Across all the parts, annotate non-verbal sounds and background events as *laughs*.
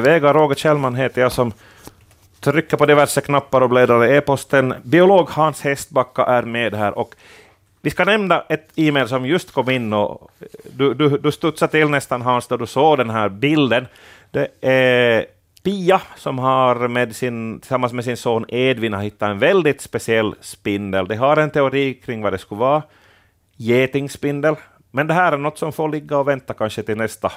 Vega Roger Kjellman heter jag som trycker på diverse knappar och bläddrar i e-posten. Biolog Hans Hästbacka är med här och vi ska nämna ett e-mail som just kom in och du, du, du studsade till nästan Hans då du såg den här bilden. Det är Pia som har med sin, tillsammans med sin son Edvin har hittat en väldigt speciell spindel. De har en teori kring vad det skulle vara. Getingspindel. Men det här är något som får ligga och vänta kanske till nästa,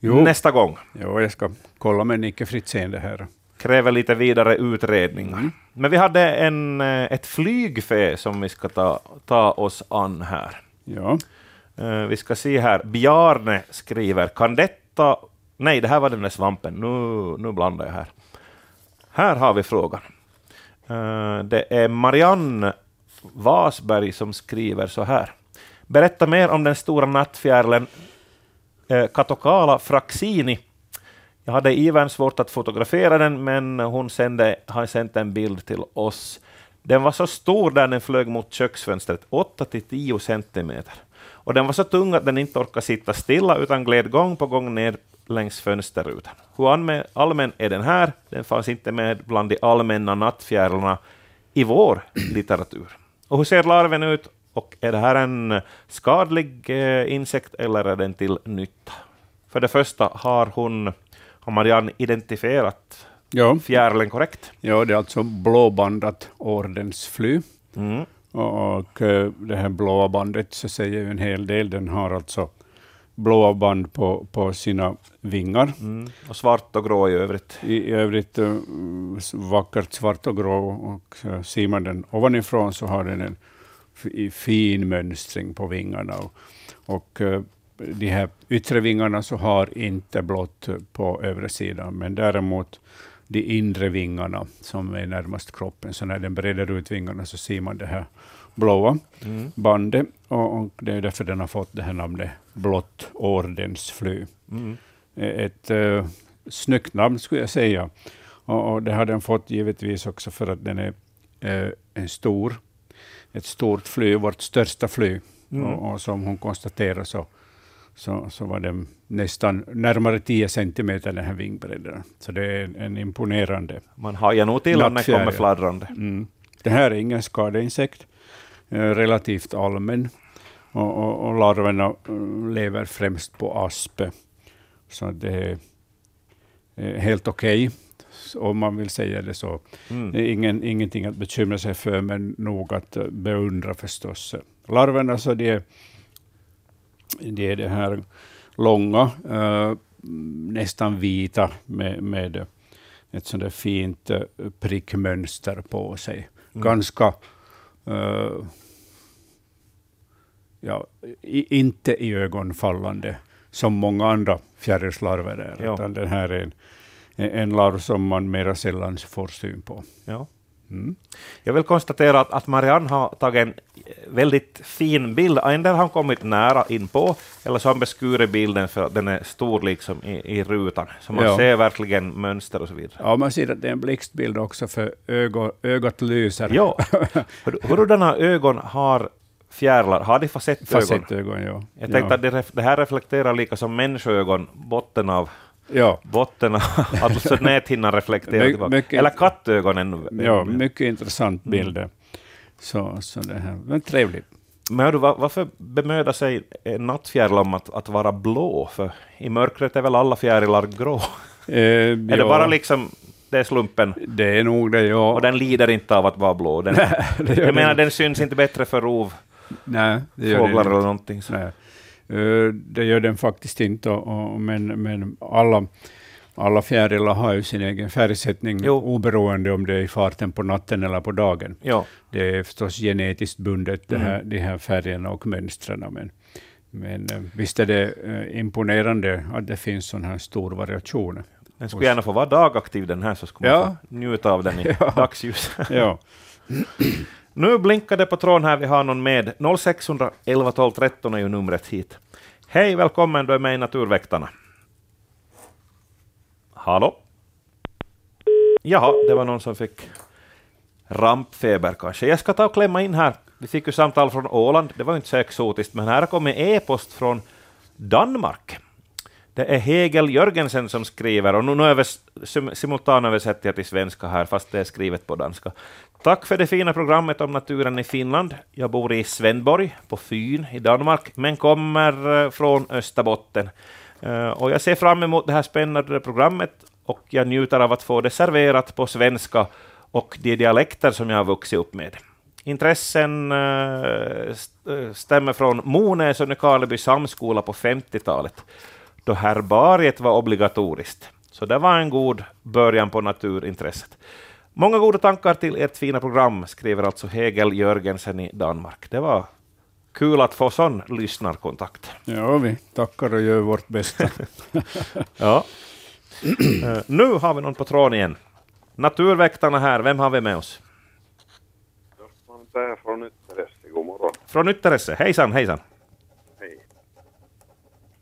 Jo. nästa gång. Jo, jag ska kolla med Nicke Fritzén det här. kräver lite vidare utredningar. Men vi hade en, eh, ett flygfä som vi ska ta, ta oss an här. Ja. Eh, vi ska se här. Bjarne skriver, kan detta... Nej, det här var den där svampen. Nu, nu blandar jag här. Här har vi frågan. Eh, det är Marianne Vasberg som skriver så här. Berätta mer om den stora nattfjärilen Eh, Katokala Catocala fraxini. Jag hade ivern svårt att fotografera den, men hon sände, har sänt en bild till oss. Den var så stor där den flög mot köksfönstret, 8 till 10 centimeter. Och den var så tung att den inte orkade sitta stilla, utan gled gång på gång ner längs fönsterrutan. Hur allmän är den här? Den fanns inte med bland de allmänna nattfjärilarna i vår litteratur. Och hur ser larven ut? Och är det här en skadlig eh, insekt eller är den till nytta? För det första, har hon har Marianne identifierat Ja. fjärilen korrekt? ja, det är alltså blåbandat ordensfly. Mm. Och, eh, det här blåa bandet så säger ju en hel del. Den har alltså blåa band på, på sina vingar. Mm. Och svart och grå i övrigt. I, i övrigt eh, vackert svart och grå. Och ser man den ovanifrån så har den en i fin mönstring på vingarna. Och, och eh, de här yttre vingarna så har inte blått på övre sidan, men däremot de inre vingarna som är närmast kroppen. Så när den breder ut vingarna så ser man det här blåa Mm. bandet. Och, och det är därför den har fått det här namnet blått ordensfly. Mm. Ett uh, snyggt namn skulle jag säga. Och, och det har den fått givetvis också för att den är eh, en stor, ett stort fly, vårt största fly. Mm. Och, och som hon konstaterar så, så, så var den nästan närmare 10 centimeter den här vingbredden. Så det är en, en imponerande. Man hajar nog till om den kommer fladdrande. Mm. Det här är ingen skadeinsekt, eh, relativt allmän. Och, och, och larverna eh, lever främst på aspe. Så det är eh, helt okej, om man vill säga det så. Mm. Är ingen, ingenting att bekymra sig för, men nog att eh, beundra förstås. Larverna så det är, det är det här långa, eh, nästan vita med, med ett sånt där fint eh, prickmönster på sig. Mm. Ganska, eh, ja, i, inte i ögonfallande som många andra fjärilslarver är. Ja. Utan den här är en, en larv som man mera sällan får syn på. Ja. Mm. Jag vill konstatera att, att Marianne har tagit en väldigt fin bild. Ändå har han kommit nära in på, eller så har han beskurit bilden för att den är stor liksom i, i rutan. Så man Ja. ser verkligen mönster och så vidare. Ja, man ser att det är en blixtbild också, för ögo, ögat lyser. Ja. *laughs* Hur, hurdana ögon har fjärilar? Har de fasettögon? Facettögon, ja. Jag tänkte ja. att det här reflekterar lika som människoögon, botten av, Ja, botten av *laughs* alltså näthinnan reflekterar My- tillbaka. mycket- Eller kattögon ännu. ja mycket intressant Mm. bild. Så, så det här, men trevligt. Men hördu, var, varför bemöda sig en nattfjäril om att, att vara blå? För i mörkret är väl alla fjärilar grå? Eh, *laughs* Är det bara liksom, det är slumpen? Det är nog det, ja. Och den lider inte av att vara blå? Den, *laughs* det gör jag menar, den. syns inte bättre för rovfåglar Nej, det gör den eller någonting. Så. Nej. Eh, Det gör den faktiskt inte, och, och, men, men alla, alla fjärilar har ju sin egen färgsättning, Jo. oberoende om det är i farten på natten eller på dagen. Ja. Det är förstås genetiskt bundet, det Mm. här, de här färgerna och mönstren. Men, men eh, visst är det eh, imponerande att det finns sån här stor variation. Den skulle gärna få vara dagaktiv den här, så skulle man Ja. få njuta av den i *laughs* Ja. dagsljus. Ja, *laughs* Nu blinkar det på tråden här, vi har någon med. 0611 12 13 är ju numret hit. Hej, välkommen, du är med i Naturväktarna. Hallå? Jaha, det var någon som fick rampfeber kanske. Jag ska ta och klämma in här. Vi fick ju samtal från Åland, det var ju inte så exotiskt, men här har kommit e-post från Danmark. Det är Hegel Jörgensen som skriver, och nu, nu övers, simultanöversätter jag till svenska här, fast det är skrivet på danska. Tack för det fina programmet om naturen i Finland. Jag bor i Svenborg på Fyn i Danmark, men kommer eh, från Österbotten. Eh, och jag ser fram emot det här spännande programmet och jag njuter av att få det serverat på svenska och de dialekter som jag har vuxit upp med. Intressen eh, stämmer från Monäs och Nykarleby samskola på 50-talet, då herbariet var obligatoriskt. Så det var en god början på naturintresset. Många goda tankar till ert fina program, skriver alltså Hegel Jörgensen i Danmark. Det var kul att få sån lyssnarkontakt. Ja, vi tackar och gör vårt bästa. *laughs* ja. Uh, nu har vi någon på tråden igen. Naturväktarna här, vem har vi med oss? Per från Ytteresse, god morgon. Från Ytteresse, hejsan, hejsan. Hej.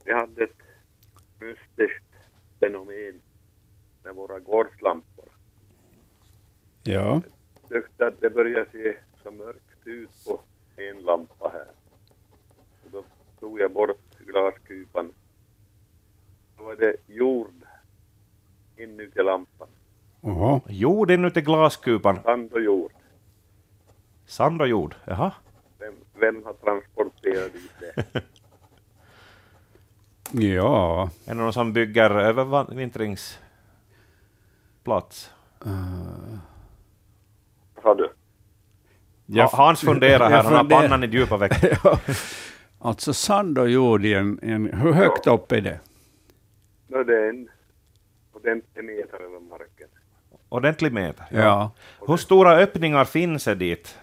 Vi hade ett fenomen med våra gårdslampor. Ja. Jag tyckte att det började se så mörkt ut på en lampa här. Och då tog jag bort glaskupan. Då var det jord inuti lampan. Oho. Jord inuti glaskupan. Sand och jord. Sand och jord, jaha. Vem, vem har transporterat dit det? *laughs* Ja. Är det någon som bygger övervintringsplats? Uh. Sa du? Ja, Hans funderar här, han har pannan i djupa veck. *laughs* ja. Alltså sand och jord i en, en hur högt upp är det? No, det är en ordentlig meter över marken. Ordentlig meter? Ja. ja. Hur stora öppningar finns det dit?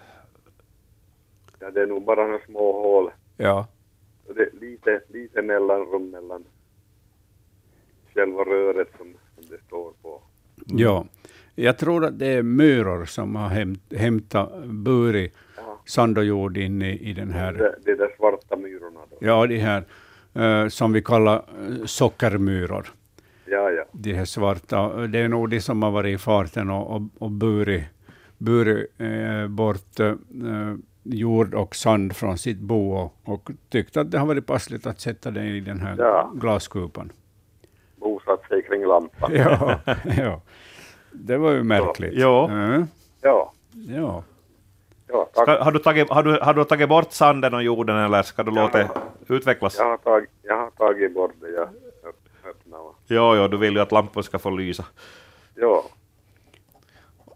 Ja, det är nog bara några små hål. Ja. Det är lite, lite mellanrum mellan själva röret som, som det står på. Ja. Jag tror att det är myror som har hämt, hämtat, burit sand och jord in i, i den här... Det, det är de svarta myrorna då? Ja, de här uh, som vi kallar uh, sockermyror. Ja, ja. De här svarta. Det är nog de som har varit i farten och, och, och burit, burit uh, bort jord och sand från sitt bo och, och tyckt att det har varit passligt att sätta det i den här ja. glaskupan. Bosatt sig kring lampan. ja, ja. Det var ju märkligt. Ja. Mm. Ja. ja. ja ska, har, du tagit, har, du, har du tagit bort sanden och jorden eller ska du låta det utvecklas? Jag har, tagit, jag har tagit bort det. Jag öppnade. Jo, jo, du vill ju att lampan ska få lysa. Ja.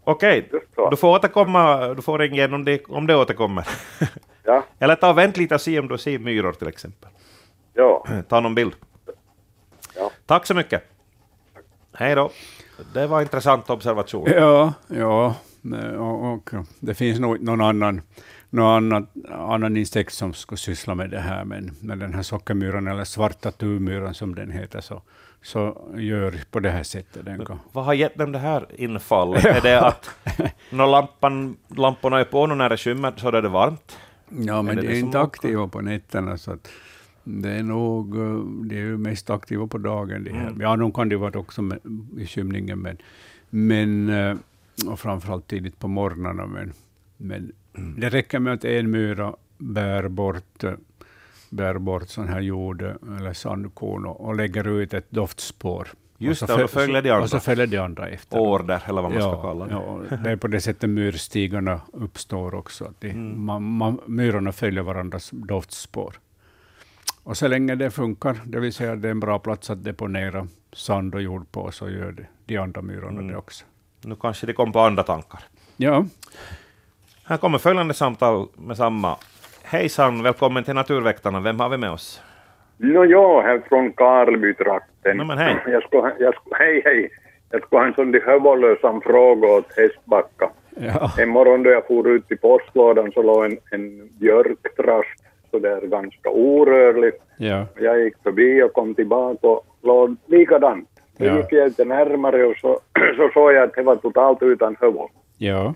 Okej, du får återkomma, du får ringa igen om det, om det återkommer. *laughs* Ja. Eller ta och vänt lite och se om du ser myror till exempel. Ja. *clears throat* Ta någon bild. Ja. Tack så mycket. Hej då. Det var en intressant observation. Ja, ja. Och, och, det finns nog någon annan, någon annan, annan insekt som skulle syssla med det här, men med den här sockermyran, eller svarta turmyran som den heter, så, så gör på det här sättet. Den kan. Vad har gett dem det här infallet? *laughs* är det att när lampan, lamporna är på nu när det skymmer så är det varmt? Ja, men är det de är inte aktiva på nätterna. Så att det är nog de är ju mest aktiva på dagen. De här. Mm. Ja, de kan det vara också med, i skymningen, men, men och framförallt tidigt på morgnarna. Men, men mm. det räcker med att en myra bär bort bär bort sån här jord eller sandkorn och, och lägger ut ett doftspår. Just det, och följer de andra. Och så följer de andra efter. Order, eller vad man ja, ska kalla det. Ja, det är på det sättet myrstigarna uppstår också. Att de, mm. man, man, myrorna följer varandras doftspår. Och så länge det funkar, det vill säga det är en bra plats att deponera sand och jord på, så gör det, de andra myrorna mm. det också. Nu kanske de kom på andra tankar. Ja. Här kommer följande samtal med samma Hejsan, välkommen till Naturväktarna. Vem har vi med oss? No, ja, här från Karlbytrakten. No, men hej. Jag skulle, jag skulle, hej, hej. Jag skulle ha en sån hövålösam fråga åt Hästbacka. Ja. En morgon då jag for ut i postlådan så låg en, en björktrast så där ganska orörlig. Ja. Jag gick förbi och kom tillbaka och låg likadant. Då Ja. gick jag lite närmare och så, *clears throat* så såg jag att det var totalt utan hövål. Ja.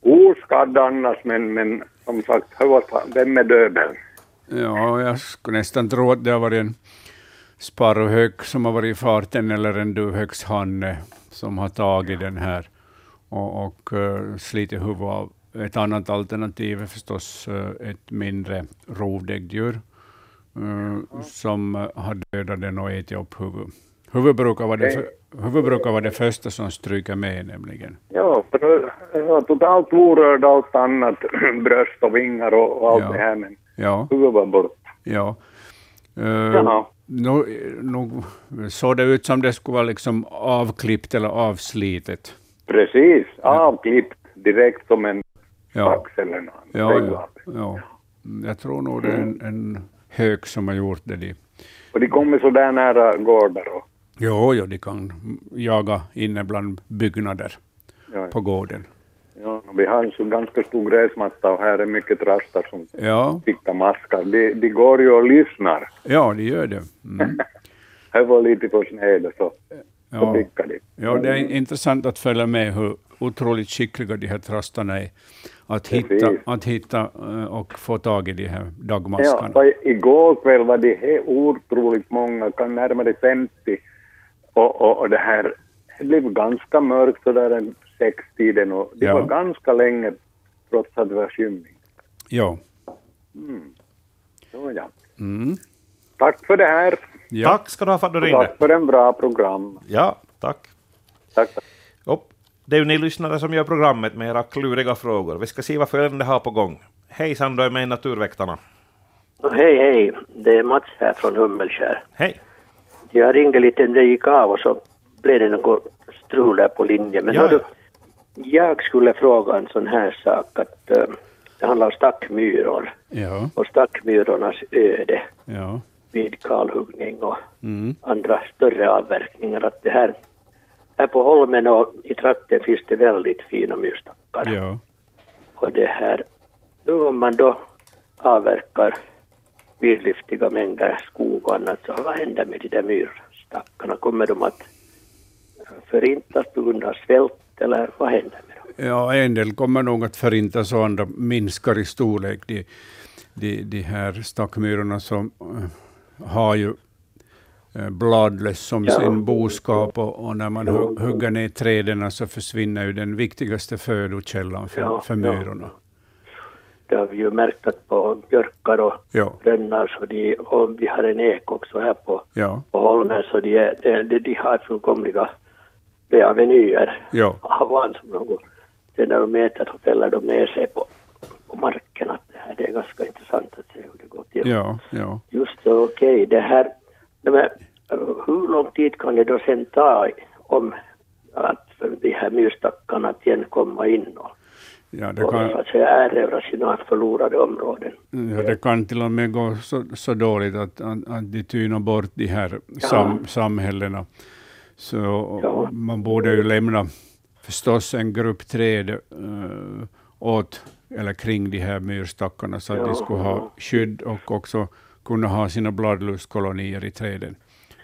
Oskadd annars, men, men som sagt, vem är döbeln? ja, jag skulle nästan tro att det har varit en sparvhök som har varit i farten, eller en duvhökshanne som har tagit den här och, och uh, slitit huvudet av. Ett annat alternativ är förstås uh, ett mindre rovdäggdjur eh, som eh, har dödat den och ätit upp huvudet. Huvud brukar, vara det, för, huvud brukar vara det första som stryker med nämligen. Ja, totalt orörd allt annat, *clears throat* bröst och vingar och, och allt Ja. det här, men Ja, huvudet var bort. ja. Uh, nu, nu såg det ut som det skulle vara liksom avklippt eller avslitet. Precis, avklippt direkt som en Ja, sax eller något. ja, ja, ja. Jag tror nog det är en, en hök som har gjort det. De. Och de kommer så där nära gårdar och Jo, jo, de kan jaga inne bland byggnader ja, på gården. ja, vi har en så ganska stor gräsmatta och här är mycket rastar som Ja, stickar maskar. De, de går ju och lyssnar. ja de gör det. Mm. *laughs* Här var lite på sned och så, så Ja. pickar de. Ja, det är intressant att följa med hur otroligt skickliga de här trastarna är att hitta, att hitta eh, och få tag i de här Ja, dagmaskarna. för igår kväll var det otroligt många, kan närmare 50. Och, och, och det här, det blev ganska mörkt sådär en sextiden och det Ja. var ganska länge trots att det var skymning. Ja. Så ja. Mm. Tack för det här. ja. Tack ska du ha för att du ringde. Tack för en bra program. Ja, tack. Tack. tack. Det är ju ni lyssnare som gör programmet med era kluriga frågor. Vi ska se vad följande har på gång. Hejsan, du är med i Naturväktarna. Hej, hej. Det är Mats här från Hummelskär. Hej. Jag ringde lite när det gick av och så blev det något strul där på linjen. Men Ja, hör du, ja. jag skulle fråga en sån här sak att eh, det handlar om stackmyror Ja. och stackmyrornas öde Ja. vid kalhuggning och Mm. andra större avverkningar. Att det här, här på holmen och i trakten finns det väldigt fina myrstackar. Ja. Och det här, nu om man då avverkar vidlyftiga mängder skog och annat, så vad händer med de där myrstackarna? Kommer de att förintas på grund av svält eller vad händer med dem? Ja, en del kommer nog att förintas och andra minskar i storlek. De, de, de här stackmyrorna som eh, har ju eh, bladlöss som Ja. sin boskap och, och när man hu- hugger ner träden så försvinner ju den viktigaste födokällan för, Ja, för ja. Det har vi ju märkt att på björkar och Ja, rönnar så de, och vi har en ek också här på, ja, på holmen så de, de, de har fullkomliga avenyer ja, havan som de går. Sen när de äter så fäller de ner sig på, på marken. Att det, här, det är ganska intressant att se hur det går till. ja, ja. Just det, okej. Det här, men, hur lång tid kan det då sen ta om att de här myrstackarna att igen komma in och, ja det och så kan, att säga erövra sina förlorade områden? Ja, det kan till och med gå så, så dåligt att, att, att de tynar bort de här sam, samhällena. Så Ja. man borde ju lämna förstås en grupp träd uh, åt eller kring de här myrstackarna så att Ja. de skulle ha skydd och också kunna ha sina bladluskolonier i träden.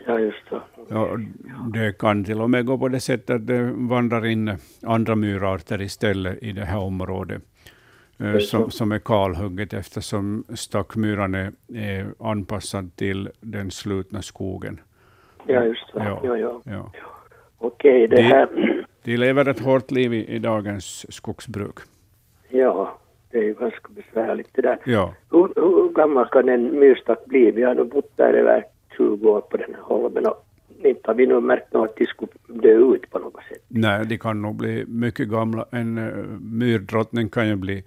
Ja, just det. Ja, det kan till och med gå på det sättet att det vandrar in andra myrarter istället i det här området. eh, Som, som är kalhugget eftersom stackmyran är, är anpassad till den slutna skogen. Ja, just det. Ja. Ja, ja. Ja. Okej, det här... De lever ett hårt liv i, i dagens skogsbruk. Ja, det är ju ganska besvärligt det där. Ja, Hur, hur gammal kan en myrstack bli? Vi har nu bott där över 20 år på den här holmen och inte har vi nog märkt något att de skulle dö ut på något sätt. nej, de kan nog bli mycket gamla. En uh, myrdrottning kan ju bli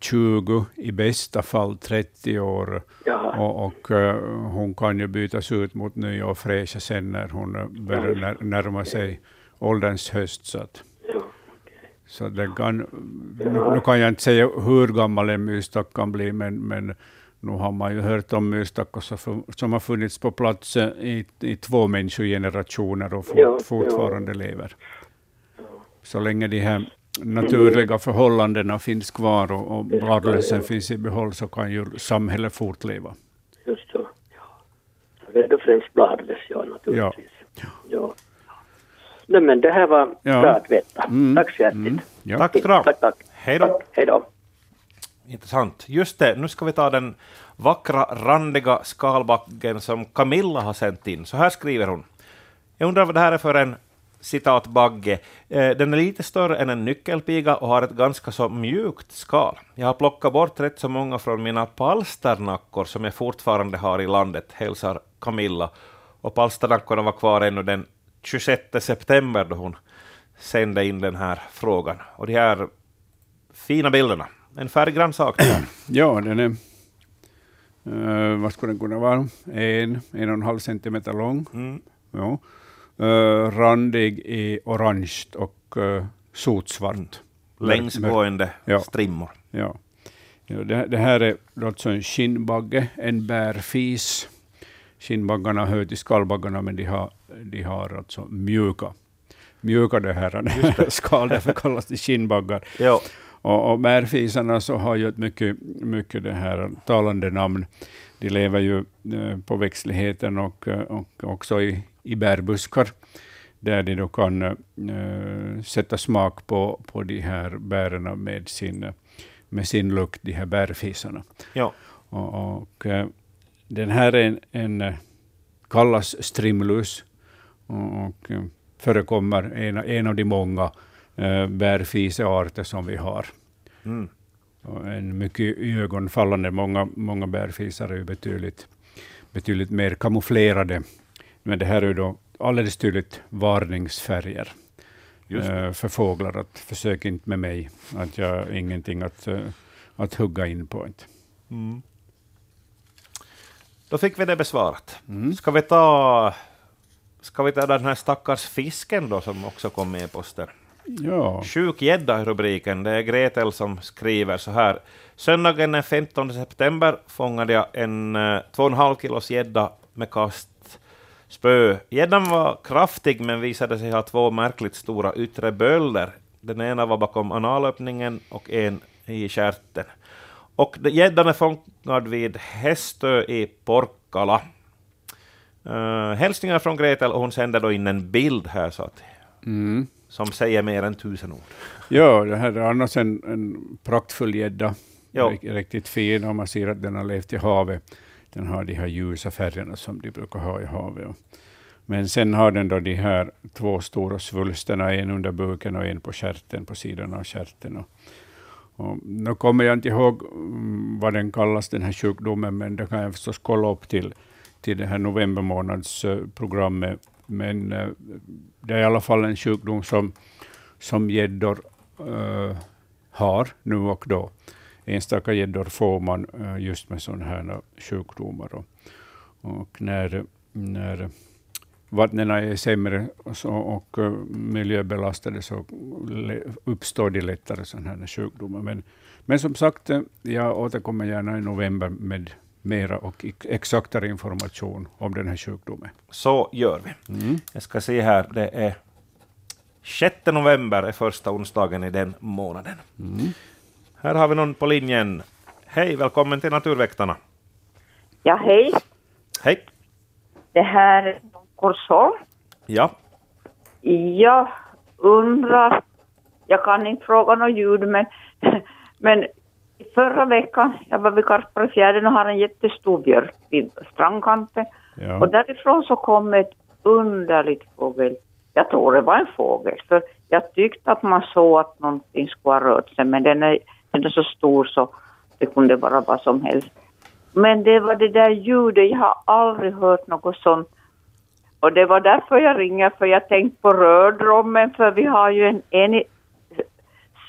20, i bästa fall 30 år. Jaha, Och, och eh, hon kan ju bytas ut mot nya och fräscha sen när hon eh, börjar när, närma sig ålderns höst. Så, att, så det kan, nu, nu kan jag inte säga hur gammal en myrstack kan bli, men, men nu har man ju hört om myrstackar som, har funnits på plats eh, i, i två människogenerationer och fort, Ja, ja. fortfarande lever. Så länge de här naturliga förhållandena finns kvar och, och bladlössen finns i behåll så kan ju samhället fortleva. Just så. Ja. Det är då främst bladlöss, ja naturligtvis. Ja. Nej men det här var Ja. bra att veta. Mm. Tack så hjärtligt. Mm, ja. Tack ha. Tack, tack. Hej då. Tack, Hej då. Intressant. Just det, nu ska vi ta den vackra, randiga skalbaggen som Camilla har sänt in. Så här skriver hon. Jag undrar vad det här är för en citat Bagge, eh, den är lite större än en nyckelpiga och har ett ganska så mjukt skal. Jag har plockat bort rätt så många från mina palsternackor som jag fortfarande har i landet, hälsar Camilla. Och palsternackorna var kvar ännu den 26 september då hon sände in den här frågan. Och de här fina bilderna, en färggrann sak. *clears throat* Ja, den är, uh, vad skulle den kunna vara, en, en och en halv centimeter lång. Mm. Ja. Uh, randig i orange och uh, sotsvart. Längsgående Ja. strimmor. Ja. Ja, det, det här är alltså en skinnbagge, en bärfis. Skinnbaggarna hör till skallbaggarna, men de har, de har alltså mjuka, mjuka det här *laughs* skal, därför kallas de skinnbaggar. Ja. Och, och bärfisarna så har ju ett mycket, mycket det här talande namn. De lever ju eh, på växtligheten och, eh, och också i, i bärbuskar, där de då kan eh, sätta smak på, på de här bären med sin, med sin lukt, de här bärfisarna. Ja. Och, och, den här är en, en kallas strimlus och, och förekommer en, en av de många eh, bärfisearter som vi har. Mm. En mycket iögonfallande, många, många bärfisar är ju betydligt, betydligt mer kamouflerade. Men det här är ju då alldeles tydligt varningsfärger eh, för fåglar att försök inte med mig, att jag har ingenting att, eh, att hugga in på. Inte. Mm. Då fick vi det besvarat. Mm. Ska vi ta Ska vi ta den här stackars fisken då som också kom med i posten? Ja, Sjuk gädda är rubriken. Det är Gretel som skriver så här. Söndagen den 15 september fångade jag en eh, 2,5 kilos gädda med kastspö. Gäddan var kraftig men visade sig ha två märkligt stora yttre bölder. Den ena var bakom analöppningen och en i stjärten. Och gäddan är fångad vid Hästö i Porkkala. Uh, hälsningar från Gretel och hon sänder då in en bild här så att, mm. Som säger mer än tusen ord. ja det här är annars en, en praktfull gädda. Riktigt fin och man ser att den har levt i havet. Den har de här ljusa färgerna som de brukar ha i havet. Men sen har den då de här två stora svulsterna, en under buken och en på stjärten, på sidan av stjärten. Och, och, nu kommer jag inte ihåg mm, vad den kallas, den här sjukdomen, men det kan jag förstås kolla upp till, till det här november månads programmet. Men eh, det är i alla fall en sjukdom som, som gäddor eh, har nu och då. Enstaka gäddor får man eh, just med sådana här sjukdomar. Och, och när, när vattnen är sämre och, så, och uh, miljöbelastade så le- uppstår det lättare sådana här sjukdomar. Men, men som sagt, eh, jag återkommer gärna i november med mera och ex- exaktare information om den här sjukdomen. Så gör vi. Mm. Jag ska se här, det är 6 november är första onsdagen i den månaden. Mm. Här har vi någon på linjen. Hej, välkommen till Naturväktarna. Ja, hej. Hej. Det här är Korsholm. Ja, Jag undrar, jag kan inte fråga något ljud, men, *laughs* men förra veckan, jag var vid Karparfjärden och har en jättestor björk vid strandkanten. Ja. Och därifrån så kom ett underligt fågel. Jag tror det var en fågel, för jag tyckte att man såg att någonting skulle ha rört sig, men den är, den är så stor så det kunde vara vad som helst. Men det var det där ljudet, jag har aldrig hört något sånt. Och det var därför jag ringer, för jag tänkte på rördrommen, för vi har ju en, en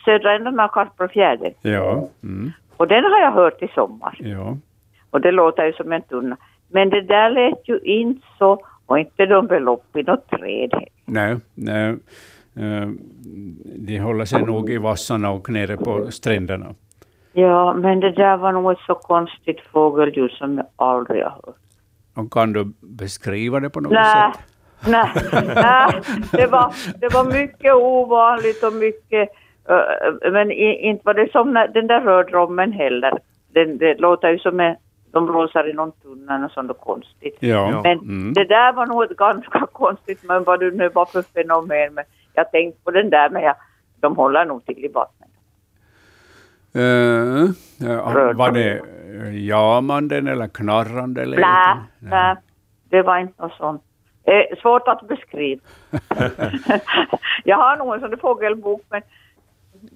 södra änden av Karlsborgsfjärden. Ja. Mm. Och den har jag hört i sommar. ja. Och det låter ju som en tunna. Men det där lät ju inte så, och inte de belopp i något träd. Nej, nej. eh, De håller sig nog i vassarna och nere på stränderna. Ja, men det där var nog ett så konstigt fågelljud som jag aldrig har hört. Och kan du beskriva det på något Nej, sätt? nej, *laughs* nej. Det var, det var mycket ovanligt och mycket, men i, inte var det som när, den där rördrommen heller. Den, det låter ju som en, de blåser i någon tunna och sånt konstigt. Ja. Men Mm. det där var nog ett ganska *laughs* konstigt, men vad det nu var för fenomen. Men jag tänkte på den där, men jag, de håller nog till i vattnet. Ja, Rörd. var det eh, jamanden eller knarrande? Eller inte? nej, det var inte något sånt. Eh, svårt att beskriva. *laughs* *laughs* jag har nog en sån där fågelbok men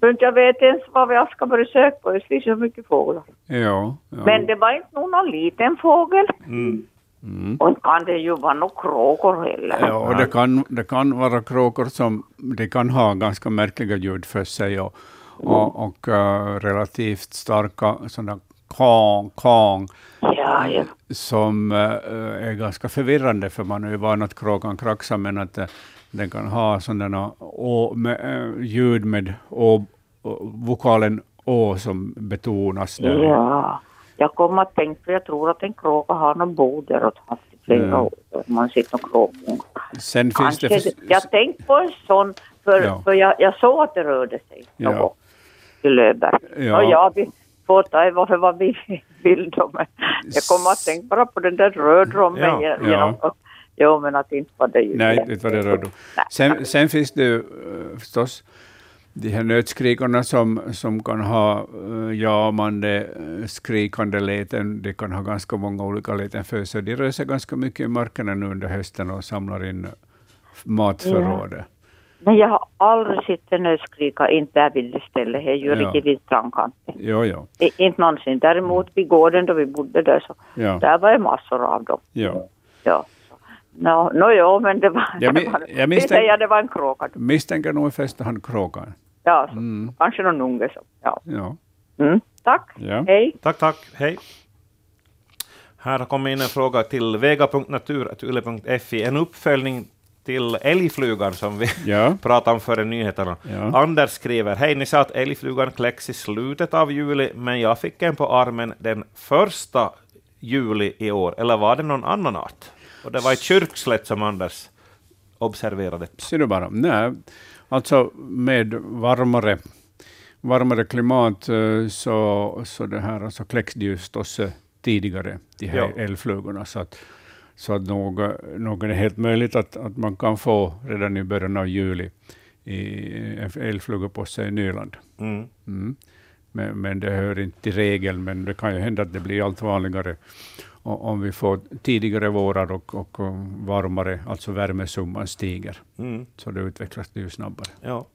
men jag vet ens vad jag ska börja söka på. Det finns så mycket fåglar. Ja, ja. Men det var inte någon liten fågel. Mm. Och inte kan det ju vara några kråkor heller. Ja, och det kan, det kan vara kråkor som de kan ha ganska märkliga ljud för sig och, och, och uh, relativt starka sådana kong, kong Ja, ja. som uh, är ganska förvirrande för man är ju van att kråkan kraxar men att uh, den kan ha sådana å, med, ljud med å, vokalen å som betonas där. Ja. Jag kommer att tänka, för jag tror att en kråka har någon bo där och haft i flera Mm. år. Man sitter och kråkor. Sen finns Kanske det... det, jag tänkte på en sån, för, Ja. för jag, jag såg att det rörde sig Ja. något i. Ja. Och jag vi får ta varför vad vi *laughs* vill då, men jag kommer att tänka bara på den där rödrommen Ja. ja. Jo, men att inte var det ju Nej, det var det. Nej. Sen, sen finns det ju eh, förstås de här nötskrikarna som, som kan ha uh, jamande, eh, skrikande läten. De kan ha ganska många olika läten för sig. De rör sig ganska mycket i markerna nu under hösten och samlar in matförrådet. Men jag har aldrig sett en nötskrika inte där vid det stället. Det är ju Ja. riktigt vid strandkanten. Jo, jo. Inte någonsin. Däremot vid gården då vi bodde där så Ja, där var det massor av dem. ja. Ja. No, no, jo, men det var... *laughs* Jag var jag vi misstänk- säger det var en kråka. Misstänker nog i första hand kråkan. Ja, så. Mm. kanske någon unge så. Ja. Ja. Mm. Tack. Ja. Hej. Tack, tack. Hej. Här har kommit in en fråga till vega.natur.yle.fi. En uppföljning till älgflugan som vi Ja. *laughs* pratade om före nyheterna. Ja. Anders skriver, hej, ni sa att älgflugan kläcks i slutet av juli, men jag fick en på armen den första juli i år, eller var det någon annan art? Och det var ett kyrkslätt som Anders observerade. Ser du bara. Nej, alltså med varmare, varmare klimat eh, så, så, det här, alltså kläcks det ju förstås eh, tidigare, de här Ja. älgflugorna. Så att, så att nog, eh, nog är det helt möjligt att, att man kan få redan i början av juli i en älgfluga på sig i Nyland. Mm. Mm. Men, men det hör inte till regeln, men det kan ju hända att det blir allt vanligare om vi får tidigare vårar och, och och varmare, alltså värmesumman stiger. Mm. Så det utvecklas det ju snabbare. Ja.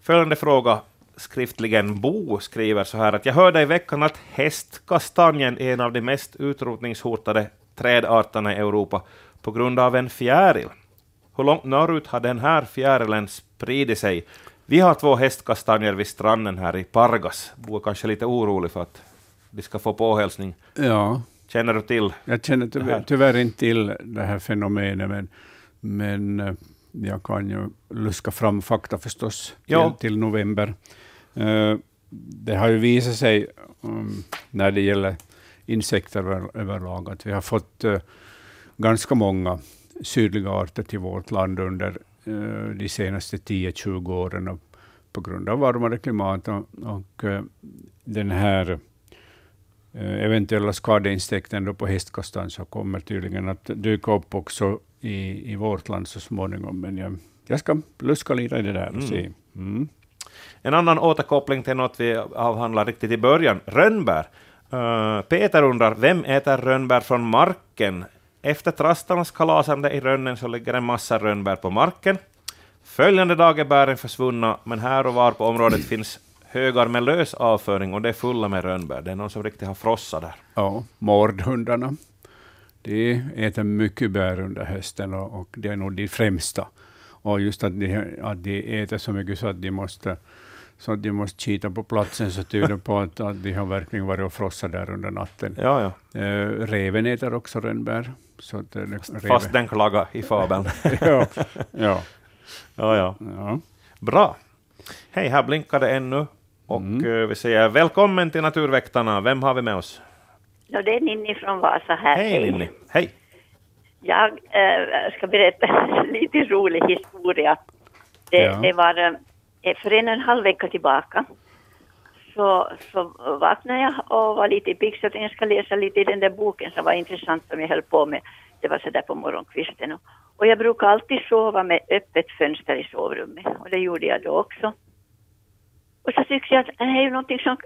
Följande fråga skriftligen. Bo skriver så här att jag hörde i veckan att hästkastanjen är en av de mest utrotningshotade trädarterna i Europa på grund av en fjäril. Hur långt norrut har den här fjärilen spridit sig? Vi har två hästkastanjer vid stranden här i Pargas. Bo är kanske lite orolig för att de ska få påhälsning. Ja, Känner du till? jag känner tyvärr, tyvärr inte till det här fenomenet, men, men eh, jag kan ju luska fram fakta förstås till, Ja. till november. Eh, Det har ju visat sig um, när det gäller insekter över- överlag att vi har fått eh, ganska många sydliga arter till vårt land under de senaste 10-20 åren på grund av varmare klimat och, och den här eventuella skadeinsekten då på hästkastanj så kommer tydligen att dyka upp också i, i vårt land så småningom. Men jag, jag ska luska lite i det där och Mm. se. Mm. En annan återkoppling till något vi avhandlade riktigt i början, rönnbär. Eh, Peter undrar, vem äter rönnbär från marken? Efter trastarnas kalasande i rönnen så ligger en massa rönnbär på marken. Följande dag är bären försvunna, men här och var på området *clears throat* finns högar med lös avföring och det är fulla med rönnbär. Det är någon som riktigt har frossat där. Ja, mårdhundarna. De äter mycket bär under hösten och, och det är nog de främsta. Och just att de, att de äter så mycket så att de måste så att de måste kita på platsen så tyder *laughs* på att, att de har verkligen varit och frossat där under natten. Ja, ja. Eh, reven äter också rönnbär. Så att, eh, reven, Fast den klagar i fabeln. *laughs* ja, ja, ja, ja. ja. Bra. Hej, här blinkar det ännu. Och Mm. eh, vi säger välkommen till Naturväktarna. Vem har vi med oss? Ja, det är Ninni från Vasa här. Hej Ninni. Hej. Jag eh, ska berätta en lite rolig historia. Det, Ja. det var eh, för en och en halv vecka tillbaka. Så, så vaknade jag och var lite pigg så att jag ska läsa lite i den där boken som var intressant som jag höll på med. Det var så där på morgonkvisten. Och, och jag brukar alltid sova med öppet fönster i sovrummet och det gjorde jag då också. Och så tyckte jag att det är ju någonting som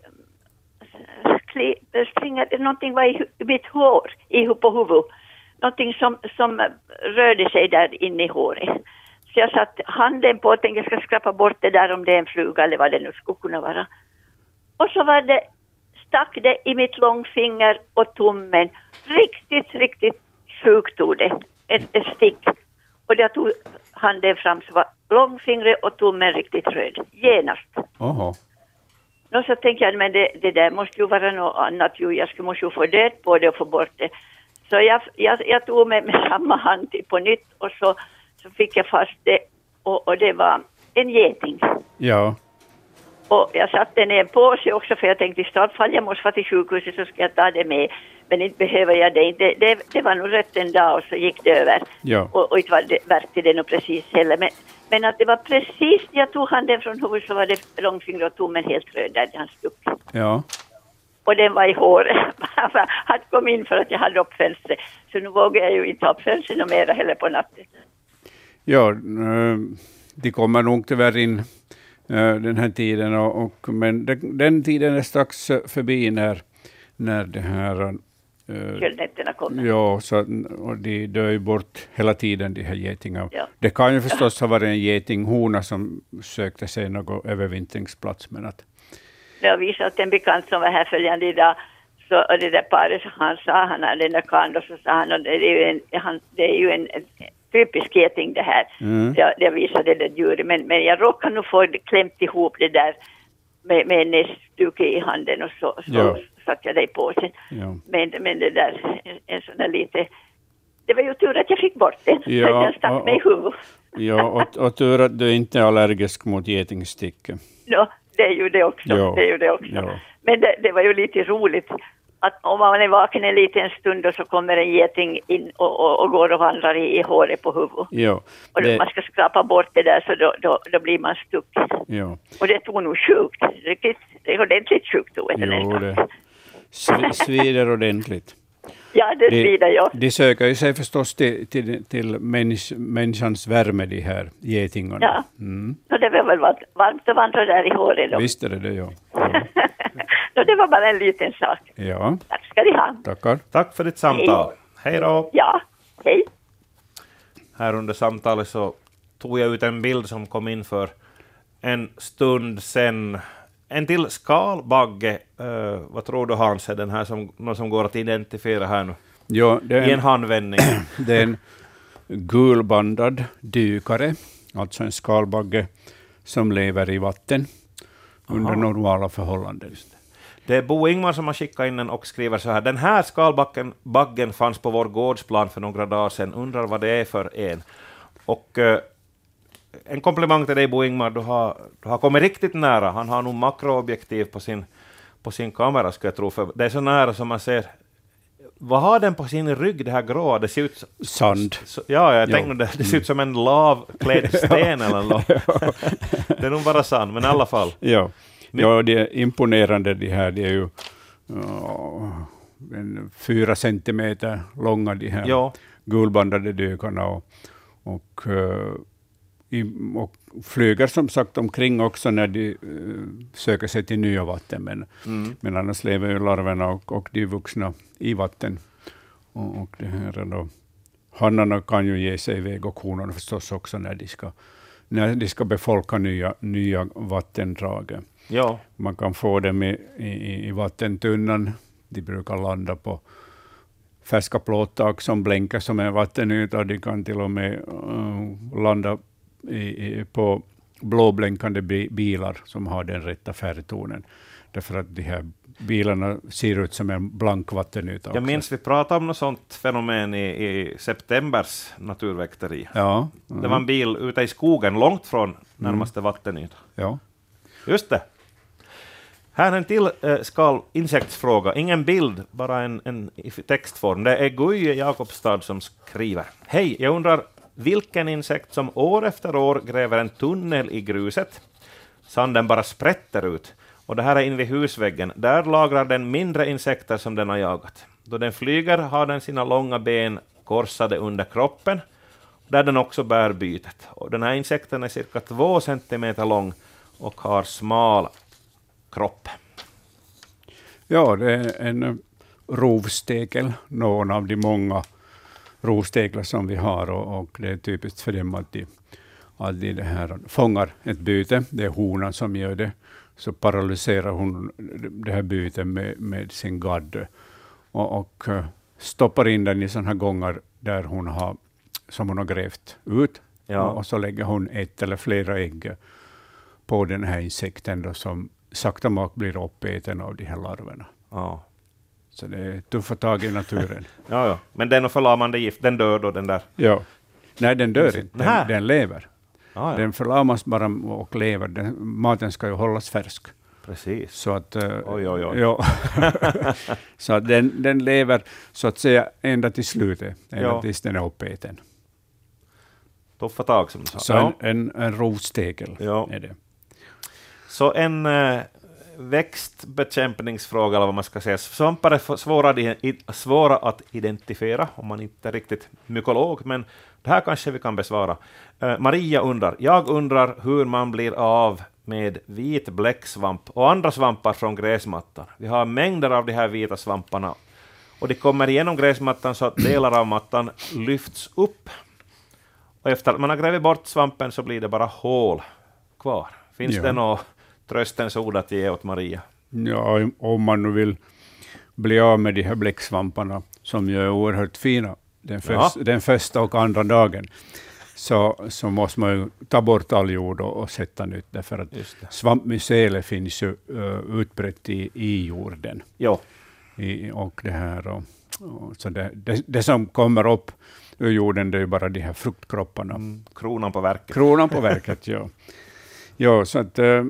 kli- springer, någonting var i mitt hår i på huvudet. någonting som, som rörde sig där inne i håret. Så jag satte handen på och tänkte jag ska skrapa bort det där om det är en fluga eller vad det nu skulle kunna vara. Och så var det, stack det i mitt långfinger och tummen. Riktigt, riktigt sjukt tog det. Ett, ett stick. Och jag tog handen fram så var långfingret och tummen riktigt röd. Genast. Oho. Nå så tänkte jag, men det, det där måste ju vara något annat ju. Jag skulle måste ju få död på det och få bort det. Så jag, jag, jag tog med, med samma hand till på nytt och så, så fick jag fast det och, och det var en geting. Ja. Och jag satte i en påse också för jag tänkte i stad fall jag måste vara till sjukhuset så ska jag ta det med. Men inte behöver jag det. Det, det, det var nog rätt en dag och så gick det över. Ja. Och, och inte var det värt det nog precis heller. Men, men att det var precis när jag tog handen från huvudet så var det långfingret och tummen helt röd där han stuck. Ja. Och den var i håret. *laughs* Han kom in för att jag hade upp fönstret. Så nu vågar jag ju inte ha upp fönstret mera heller på natten. Ja, eh, de kommer nog tyvärr in den här tiden, och, och, men den, den tiden är strax eh, förbi när, när det här... eh, Köldnätterna kommer. Ja, så, och de dör ju bort hela tiden, de här getingarna. Ja. Det kan ju förstås ha varit en getinghona som sökte sig någon övervintringsplats, men att... Jag visade åt en bekant som var här följande idag. Så, och det där paret, så han sa, han hade den där karln och så sa han, och det är ju en, han, det är ju en, en typisk geting det här. Mm. Jag, jag visade det där djuret, men, men jag råkade nog få det klämt ihop det där med, med en näsduk i handen och så, så Ja. satte jag det i påsen. Ja. Men, men det där, en, en sån där lite, det var ju tur att jag fick bort den, Ja, för den stack och- mig i huvudet. Ja, och, och tur att du inte är allergisk mot getingstick. No, det är ju det också. Ja. Det är ju det också. Ja. Men det, det var ju lite roligt att om man är vaken en liten stund och så kommer en geting in och, och, och går och vandrar i, i håret på huvudet. Ja, Och det, man ska skrapa bort det där så då, då, då blir man stucken. ja. Och det tog nog sjukt. Riktigt, det är ordentligt sjukt tog det Jo, nästan. det svi- *laughs* svider ordentligt. Ja, det De, svider jag. de söker ju sig förstås till, till, till mäns, människans värme, de här getingarna. Ja. Mm. Och det var väl var- varmt att vandra där i håret då. Visst är det det, ja. ja. *laughs* Så det var bara en liten sak. Ja, Tack ska ni ha. tackar. Tack för ditt samtal. Hej då! Ja, hej. Här under samtalet så tog jag ut en bild som kom in för en stund sedan. En till skalbagge. Uh, vad tror du Hans, är den här som, någon som går att identifiera här nu? Ja, det, I är en en, handvändning. *clears throat* det är en gulbandad dykare, alltså en skalbagge som lever i vatten under normala förhållanden. Det är Bo Ingmar som har skickat in den och skriver så här. Den här skalbaggen baggen fanns på vår gårdsplan för några dagar sedan. Undrar vad det är för en. Och eh, en komplimang till dig Bo Ingmar. Du har, du har kommit riktigt nära. Han har nog makroobjektiv på sin, på sin kamera skulle jag tro. För det är så nära som man ser. Vad har den på sin rygg, det här gråa? Det ser ut... Sand. Så, ja, jag Jo. tänkte det, det ser ut som en lavklädd *laughs* sten eller något. det är nog bara sand, men i alla fall. Ja, ja det är imponerande de här. De är ju en fyra centimeter långa, de här Ja. gulbandade dykarna. Och, och, i, och flyger som sagt omkring också när de eh, söker sig till nya vatten. Men, Mm. men annars lever ju larverna och, och de vuxna i vatten. Och, och det här är då, hannarna kan ju ge sig iväg och honorna förstås också när de ska, när de ska befolka nya, nya vattendrag. Ja. Man kan få dem i, i, i vattentunnan. De brukar landa på färska plåttak som blänker som en vattenyta. De kan till och med eh, landa i, på blåblänkande bi, bilar som har den rätta färgtonen. Därför att de här bilarna ser ut som en blank vattenyta. Jag också. minns vi pratade om något sånt fenomen i, i septembers naturväkteri. Ja, Det var en bil ute i skogen, långt från närmaste vattenyta. ja. Just det. Här är en till eh, skal insektsfråga. Ingen bild, bara en, en i textform. Det är Guje Jakobstad som skriver. Hej, jag undrar vilken insekt som år efter år gräver en tunnel i gruset. Sanden bara sprätter ut. Och det här är invid husväggen. Där lagrar den mindre insekter som den har jagat. Då den flyger har den sina långa ben korsade under kroppen, där den också bär bytet. Och den här insekten är cirka två centimeter lång och har smal kropp. Ja, det är en rovstekel, någon av de många rovsteglar som vi har och, och, det är typiskt för dem att de, att de det här fångar ett byte. Det är honan som gör det. Så paralyserar hon det här bytet med, med sin gadd och, och eh, stoppar in den i sådana här gångar där hon har, som hon har grävt ut. Ja. Och, och så lägger hon ett eller flera ägg på den här insekten då, som sakta mak blir uppäten av de här larverna. Ja. Så det är tuffa tag i naturen. *laughs* Ja, ja. Men den och förlamande gift, den dör då den där? ja. Nej, den dör inte. Den, den lever. Ja, ja. Den förlamas bara och lever. Den, maten ska ju hållas färsk. Precis. Så att, eh, Oj, oj, oj. Ja. *laughs* *laughs* så att den, den lever så att säga ända till slutet, ända Ja. tills den är uppäten. Tuffa tag som du sa. Så ja. en, en, en rovstegel Ja. är det. Så en eh, växtbekämpningsfråga, eller vad man ska säga. Svampar är svåra, svåra att identifiera, om man inte är riktigt mykolog, men det här kanske vi kan besvara. Eh, Maria undrar, jag undrar hur man blir av med vit bläcksvamp och andra svampar från gräsmattan. Vi har mängder av de här vita svamparna och de kommer igenom gräsmattan så att delar av mattan lyfts upp. Och efter att man har grävt bort svampen så blir det bara hål kvar. Finns Ja. det något tröstens ord att ge åt Maria? Ja, om man nu vill bli av med de här bläcksvamparna, som ju är oerhört fina den, Ja. först, den första och andra dagen, så, så måste man ju ta bort all jord och, och sätta nytt, därför att svampmyceler finns ju uh, utbrett i, i jorden. Jo, I, och det här och, och så det, det, det som kommer upp ur jorden, det är ju bara de här fruktkropparna. mm, kronan på verket. Kronan på verket, ja. *laughs* Ja, så att eh,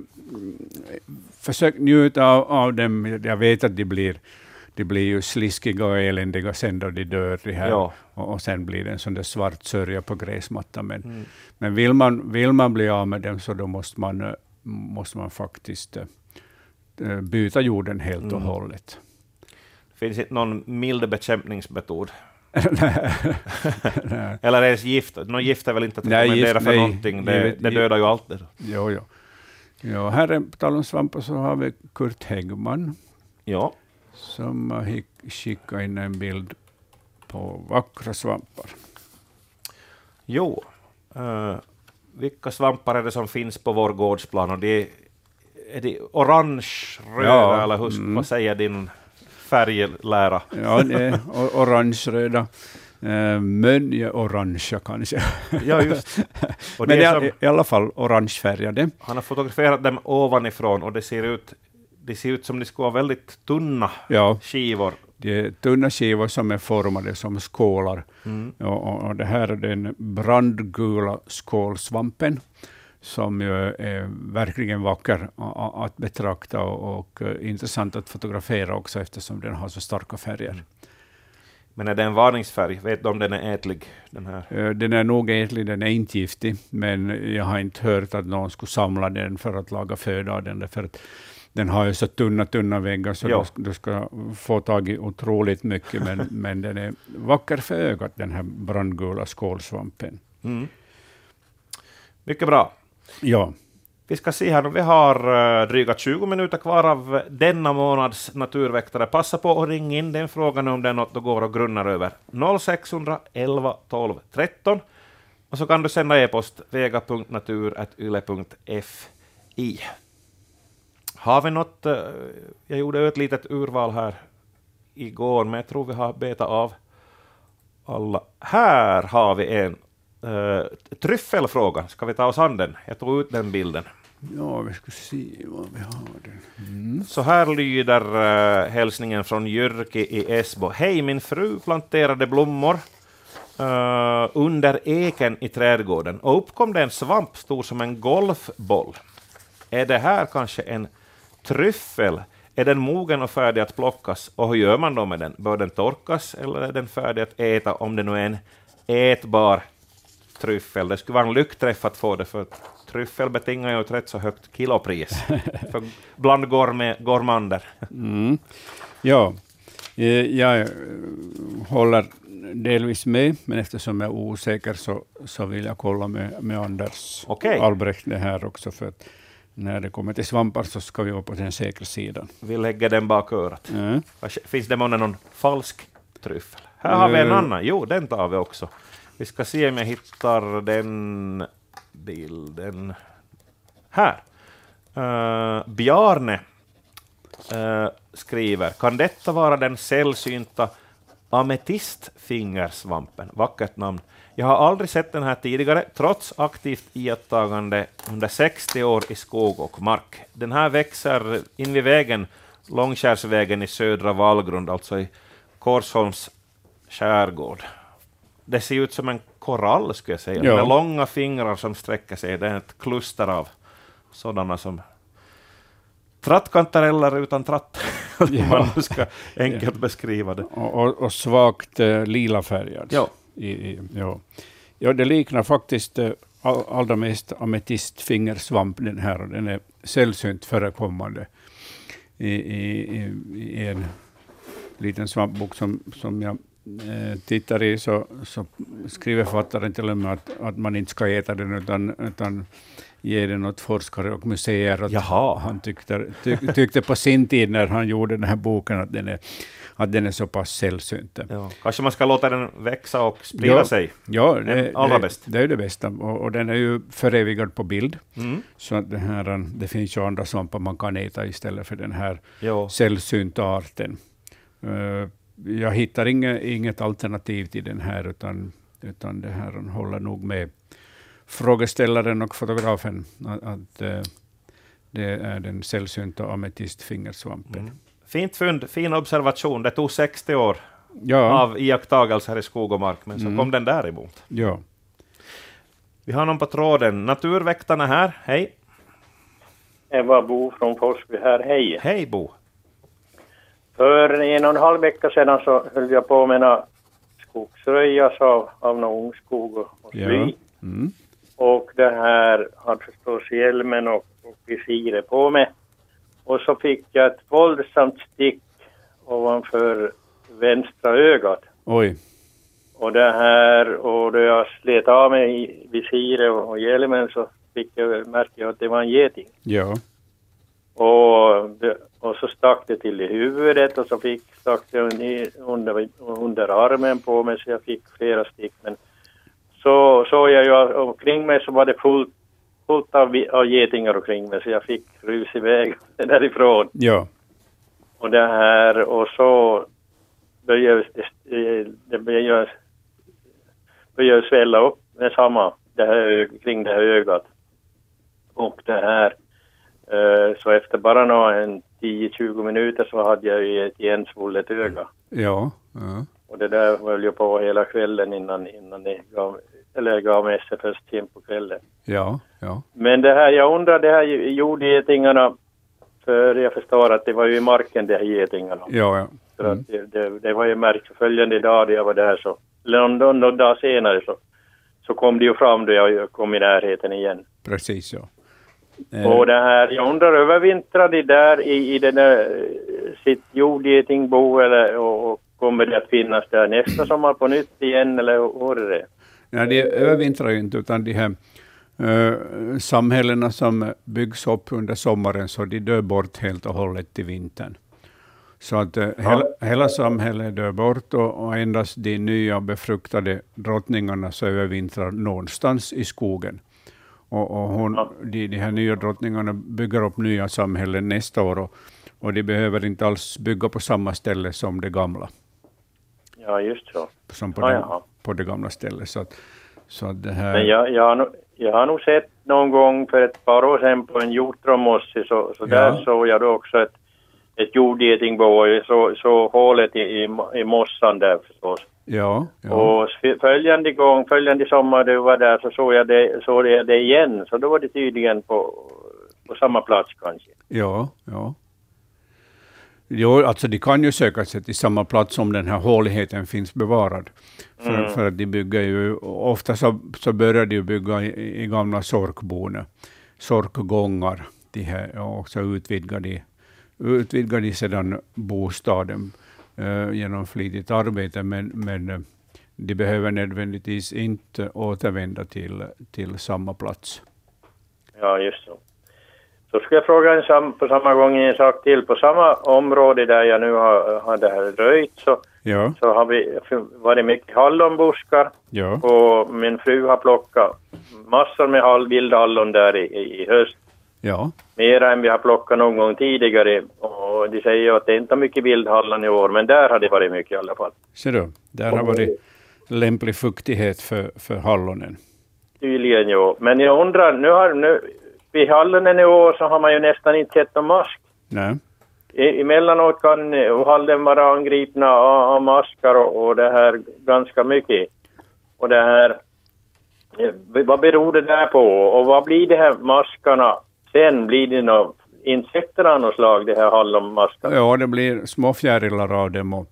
försök njuta av, av dem. Jag vet att de blir, de blir ju sliskiga och eländiga sen då de dör. De här. Ja. Och, och sen blir det en sån där svart sörja på gräsmattan. Men, Mm. men vill, man, vill man bli av med dem så då måste man, eh, måste man faktiskt eh, byta jorden helt och Mm. hållet. Finns inte någon mild bekämpningsmetod? *laughs* *laughs* Eller det gift? Någon gift är väl inte att Nej, rekommendera gift- för nej, någonting? Det, givet- det dödar ju allt. Det. jo, jo. Ja, här är, på tal om svampar så har vi Kurt Häggman. Ja, som har skickat in en bild på vackra svampar. jo. Uh, vilka svampar är det som finns på vår gårdsplan? Och det, är det orange, röda, Ja, eller hur, mm. vad säger din färglära? Ja, det är orange-röda. Eh, Mönje-orangea kanske. Ja, just. *laughs* Men det är som, i alla fall orangefärgade. han har fotograferat dem ovanifrån och det ser ut, det ser ut som de skulle vara väldigt tunna Ja, skivor. det är tunna skivor som är formade som skålar. Mm. Och, och, det här är den brandgula skålsvampen som ju är verkligen vacker att betrakta och, och eh, intressant att fotografera också eftersom den har så starka färger. Men är det en varningsfärg? Vet du om den är ätlig? Den här? Eh, Den är nog ätlig, den är inte giftig, men jag har inte hört att någon skulle samla den för att laga föda av den, därför att den har ju så tunna, tunna väggar så Ja. du, du ska få tag i otroligt mycket, men, *laughs* men den är vacker för ögat, den här brandgula skålsvampen. Mm. Mycket bra. Ja, vi ska se här, vi har eh, dryga 20 minuter kvar av denna månads Naturväktare. Passa på att ringa in den frågan om det är något du går och grunnar över. 0611 12 13. Och så kan du sända e-post vega.natur.yle.fi. Har vi något? Eh, jag gjorde ett litet urval här igår, men jag tror vi har betat av alla. Här har vi en uh, tryffelfråga. Ska vi ta oss an den? Jag tog ut den bilden. ja vi ska se vad vi har. Den. Mm. Så här lyder uh, hälsningen från Jyrki i Esbo. Hej, min fru planterade blommor eh, under eken i trädgården och uppkom det en svamp stor som en golfboll. Är det här kanske en tryffel? Är den mogen och färdig att plockas? Och hur gör man då med den? Bör den torkas eller är den färdig att äta om det nu är en ätbar tryffel? Det skulle vara en lyckträff att få det, för tryffel betingar ju ett rätt så högt kilopris *laughs* för bland gourmet- gourmander. Mm. Ja, eh, jag eh, håller delvis med, men eftersom jag är osäker så, så vill jag kolla med, med Anders Okej. Albrecht det här också, för att när det kommer till svampar så ska vi vara på den säkra sidan. Vi lägger den bak örat. Mm. Finns det månne någon falsk tryffel? Här har vi en Eh. annan. Jo, den tar vi också. Vi ska se om jag hittar den bilden. Här. Uh, Bjarne uh, skriver, kan detta vara den sällsynta ametistfingersvampen? Vackert namn. Jag har aldrig sett den här tidigare, trots aktivt iakttagande under 60 år i skog och mark. Den här växer invid vägen, Långskärsvägen i södra Vallgrund, alltså i Korsholms skärgård. Det ser ut som en korall, skulle jag säga, Ja. med långa fingrar som sträcker sig. Det är ett kluster av sådana som trattkantareller utan tratt, *laughs* om Ja. man nu ska enkelt beskriva det. Och, och, och svagt eh, lila färgad. Ja. I, i, ja. ja, det liknar faktiskt eh, all, allra mest ametistfingersvamp den här. och Den är sällsynt förekommande i, i, i, en liten svampbok som, som jag tittar i så, så skriver författaren till och med att, att man inte ska äta den utan, utan ge den åt forskare och museer. Att Jaha. Han tyckte, tyck, tyckte på sin tid när han gjorde den här boken att den är, att den är så pass sällsynt. Ja. Kanske man ska låta den växa och sprida Ja. sig. Ja, Den det, allra det, bäst. det är det bästa. Och, och den är ju förevigad på bild. Mm. Så att det, här, det finns ju andra svampar man kan äta istället för den här Jo. sällsynta arten. Eh, jag hittar inget, inget alternativ till den här, utan, utan det här håller nog med frågeställaren och fotografen att, att eh, det är den sällsynta ametistfingersvampen. Mm. Fint fynd, fin observation. Det tog 60 år Ja, av iakttagelser i skog och mark, men så Mm. kom den däremot. ja. Vi har någon på tråden. Naturväktarna här. Hej. Eva Bo från Forsby här, hej. Hej Bo. För en och en halv vecka sedan så höll jag på med några skogsröjas av, av någon ungskog och, och ja. sly. Mm. Och det här hade förstås hjälmen och, och visiret på mig. Och så fick jag ett våldsamt stick ovanför vänstra ögat. Oj. Och det här, och då jag slet av mig visiret och, och hjälmen så fick jag, märkte jag att det var en geting. Ja. Och, det, och så stack det till i huvudet och så fick, stack det under, under armen på mig så jag fick flera stick. Men så såg jag ju omkring mig så var det fullt, fullt av, av getingar omkring mig så jag fick rus iväg *laughs* därifrån. Ja. Och det här och så började det, det började, började svälla upp med samma det här, kring det här ögat. Och det här eh, så efter bara några en 10-20 minuter så hade jag ju ett igensvullet öga. Ja. ja. Och det där höll jag på hela kvällen innan, innan det gav, eller gav mig SFS hem på kvällen. Ja. Ja. Men det här, jag undrar det här jordgetingarna, för jag förstår att det var ju i marken de här getingarna. Ja. ja. Mm. att det, det, det var ju märkt följande dag då jag var där så, eller någon, någon dag senare så, så kom det ju fram då jag kom i närheten igen. Precis, ja. Och det här, jag undrar övervintrar de där i, i den där eh, sitt jordgetingbo eller och, och kommer det att finnas där nästa sommar på nytt igen eller hur är det? Nej, de övervintrar ju inte, utan de här uh, samhällena som byggs upp under sommaren, så de dör bort helt och hållet till vintern. Så att eh, hela, hela samhället dör bort och, och endast de nya befruktade drottningarna så övervintrar någonstans i skogen. Och, och hon, Ja. de, de här nya drottningarna bygger upp nya samhällen nästa år och, och de behöver inte alls bygga på samma ställe som det gamla. Ja, just så. Som på, Ja, jaha. på det gamla stället. Så att, så att det här... Men jag, jag, har nog, jag har nog sett någon gång för ett par år sedan på en hjortronmossi så, så Ja. där såg jag då också ett, ett jordgetingbo och så, så hålet i, i, i mossan där förstås. Ja, ja. Och följande gång, följande sommar du var där så såg jag det, såg jag det igen. Så då var det tydligen på, på samma plats kanske. Ja, ja. Jo, alltså de kan ju söka sig till samma plats om den här håligheten finns bevarad. För, Mm. för att de bygger ju, ofta så, så börjar de bygga i, i gamla sorkbon, sorkgångar, de här, och så utvidgar de, utvidgar de sedan bostaden genom flitigt arbete, men, men eh, de behöver nödvändigtvis inte återvända till, till samma plats. Ja, just så. Så ska jag fråga en sam, på samma gång en sak till. På samma område där jag nu har, har det här röjt så, Ja, så har vi varit mycket hallonbuskar ja, och min fru har plockat massor med hall, vildhallon där i, i höst. Ja. Mera än vi har plockat någon gång tidigare. Och de säger ju att det inte är mycket vildhallon i år, men där har det varit mycket i alla fall. Ser du, där har varit lämplig fuktighet för, för hallonen. Tydligen jo. Men jag undrar, nu har, nu, vid hallonen i år så har man ju nästan inte sett någon mask. Nej. I, emellanåt kan eh, hallen vara angripna av, av maskar och, och det här ganska mycket. Och det här, eh, vad beror det där på? Och vad blir det här maskarna sen? Blir det några insekter av något slag, det här hallonmaskarna? Ja, det blir små fjärilar av dem och,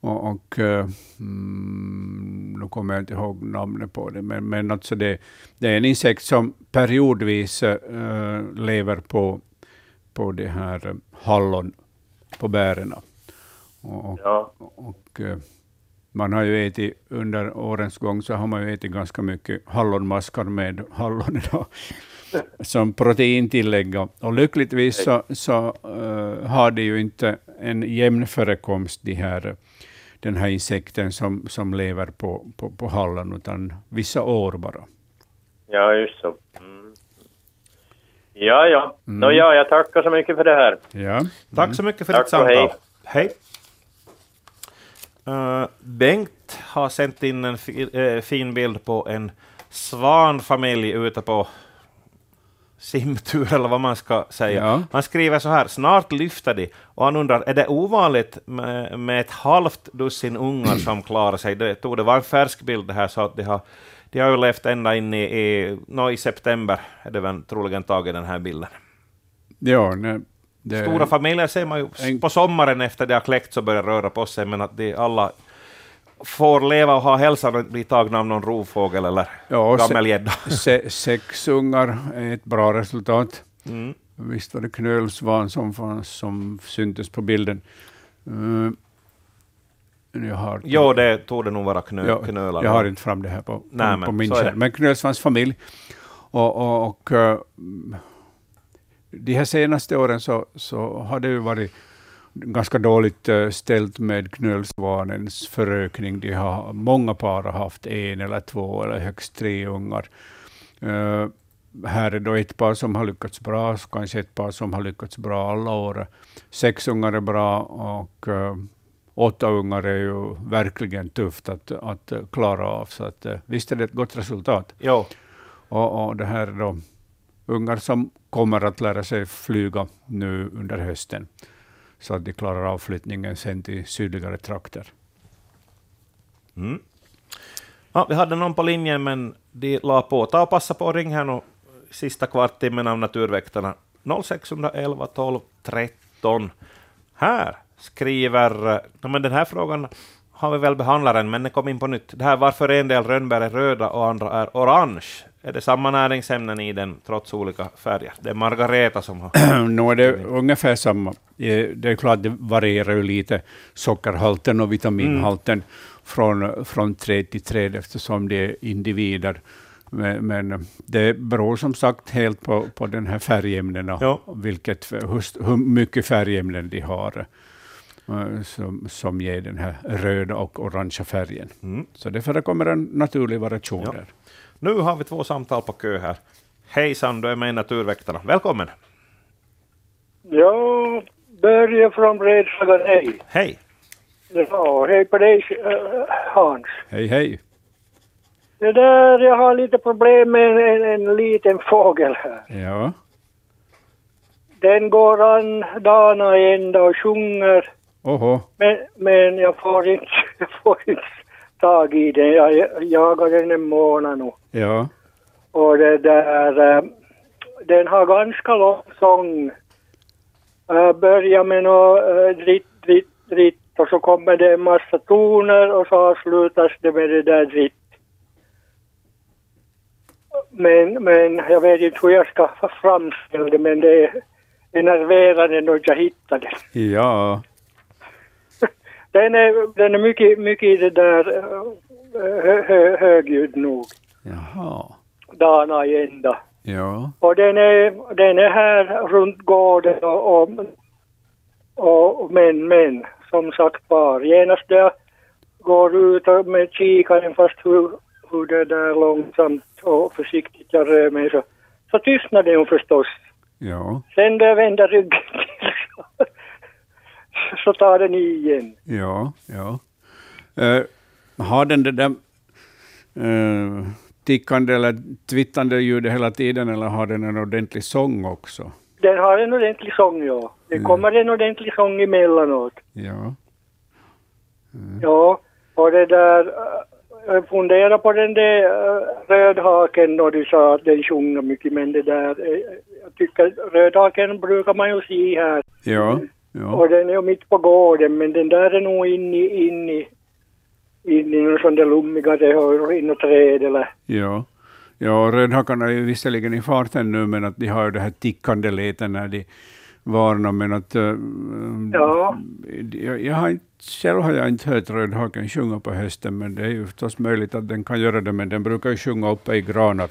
och, och eh, mm, nu kommer jag inte ihåg namnet på det, men, men alltså det, det är en insekt som periodvis eh, lever på, på det här hallon, på bären. Och, och, Ja, och, eh, man har ju ätit, under årens gång så har man ju ätit ganska mycket hallonmaskar med hallon som proteintillägg. Och lyckligtvis så, så eh, har det ju inte en jämn förekomst, de här, den här insekten som, som lever på, på, på hallon, utan vissa år bara. ja just så. Mm. Ja, ja. Nå, ja, jag tackar så mycket för det här. Ja. Tack så mycket för Tack ditt samtal. hej. Hej. Eh, Bengt har sänt in en fi, eh, fin bild på en svanfamilj ute på simtur, *laughs* eller vad man ska säga. Ja. Han skriver så här, snart lyfter de, och han undrar, är det ovanligt med, med ett halvt dussin ungar som klarar sig? Det, tog det var en färsk bild det här, så att de har, de har ju levt ända in i, i, nå, i september, är det väl troligen tagit den här bilden. Ja, nej, det, Stora familjer ser man ju En- på sommaren efter det har kläckt så börjar röra på sig, men att de alla får leva och ha hälsan och bli tagna av någon rovfågel eller Ja, se- gammelgädda. se, sex ungar är ett bra resultat. Mm. Visst var det knölsvan som, fanns, som syntes på bilden. Uh, jag har, Jo, det tog det nog vara knö, jag, knölar. jag har inte fram det här på, på, Nej, men på min det. skärm. Men knölsvans familj. Och, och, och eh, de här senaste åren så, så har det ju varit ganska dåligt eh, ställt med knölsvanens förökning. De har, många par har haft en eller två eller högst tre ungar. Eh, här är då ett par som har lyckats bra, kanske ett par som har lyckats bra alla år. Sex ungar är bra och eh, åtta ungar är ju verkligen tufft att, att klara av. Så att, eh, visst är det ett gott resultat. Jo, Och, och det här är då ungar som kommer att lära sig flyga nu under hösten, så att de klarar av flyttningen sen till sydligare trakter. Mm. Ja, vi hade någon på linjen, men de la på. Ta och passa på att ring här nu sista kvarttimmen av Naturväktarna. 0611 12 13. Här skriver... Ja, men den här frågan har vi väl behandlat än, men den kom in på nytt. Det här varför en del rönnbär är röda och andra är orange. Är det samma näringsämnen i den trots olika färger? Det är Margareta som har... *clears throat* nu är det ungefär samma. Det är klart, det varierar ju lite sockerhalten och vitaminhalten från, från träd till träd eftersom det är individer. Men, men det beror som sagt helt på, på den här färgämnena, Ja. vilket, hur, hur mycket färgämnen de har eh, som, som ger den här röda och orangea färgen. Mm. Så det förekommer en naturlig variation Ja. där. Nu har vi två samtal på kö här. Hejsan, du är med i Naturväktarna. Välkommen! Ja, Börje från Bredshaga, hej. Hej! Ja, hej på dig eh, Hans. Hej, hej! Det där, jag har lite problem med en, en, en liten fågel här. Ja, Den går an dagen och ända och sjunger, oho, men, men jag får inte, *laughs* jag får inte tag i den. Jag jagar den en månad nu. ja, Och det där, eh, den har ganska lång sång. Börjar med något uh, dritt, dritt, dritt och så kommer det en massa toner och så avslutas det med det där dritt. Men, men jag vet inte hur jag ska framställa det men det är enerverande när jag hittar det. ja, Den är, den är mycket, mycket det där uh, hö, hö, högljudd nog. jaha. Dagarna i ända. Ja. Och den är, den är här runt gården och, och, och, men, men, som sagt var, genast jag går ut med kikaren fast hur, hur det där långsamt och försiktigt jag rör mig så, så tystnar den förstås. Ja. Sen när jag vänder ryggen till *laughs* *laughs* så, tar den i igen. Ja. ja. Eh, har den det där eh, tickande eller twittande ljudet hela tiden eller har den en ordentlig sång också? Den har en ordentlig sång, ja. Det Mm. kommer en ordentlig sång emellanåt. Ja. Ja, och det där, äh, jag funderar på den där rödhaken och du sa att den sjunger mycket, men det där, jag tycker rödhaken brukar man ju se här. Ja. Ja. Och den är mitt på gården, men den där är nog in i, in i, in i någon sån där lummigare och in och träd eller. Ja. Ja, rödhakarna är ju visserligen i farten nu, men att de har ju det här tickande leten när de varnar, men att... äh, Ja. Jag, jag har inte, själv har jag inte hört rödhaken sjunga på hösten, men det är ju förstås möjligt att den kan göra det, men den brukar ju sjunga uppe i granar,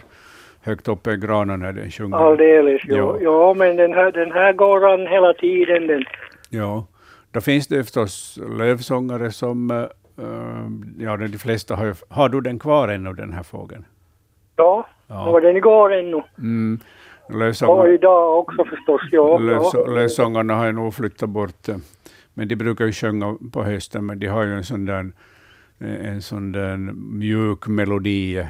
högt uppe i granar när den sjunger. Alldeles. Ja. Ja. men den här, den här går an hela tiden den. Ja, då finns det förstås lövsångare som, äh, ja, de flesta har ju, har du den kvar ännu, den här fågeln? Ja, Ja. och den går ännu. Mm. Och Lövsångare, idag också förstås, ja. lövså, ja. lövsångarna har ju nog flyttat bort, eh, men de brukar ju sjunga på hösten, men de har ju en sån där, eh, en sån där mjuk melodi, eh,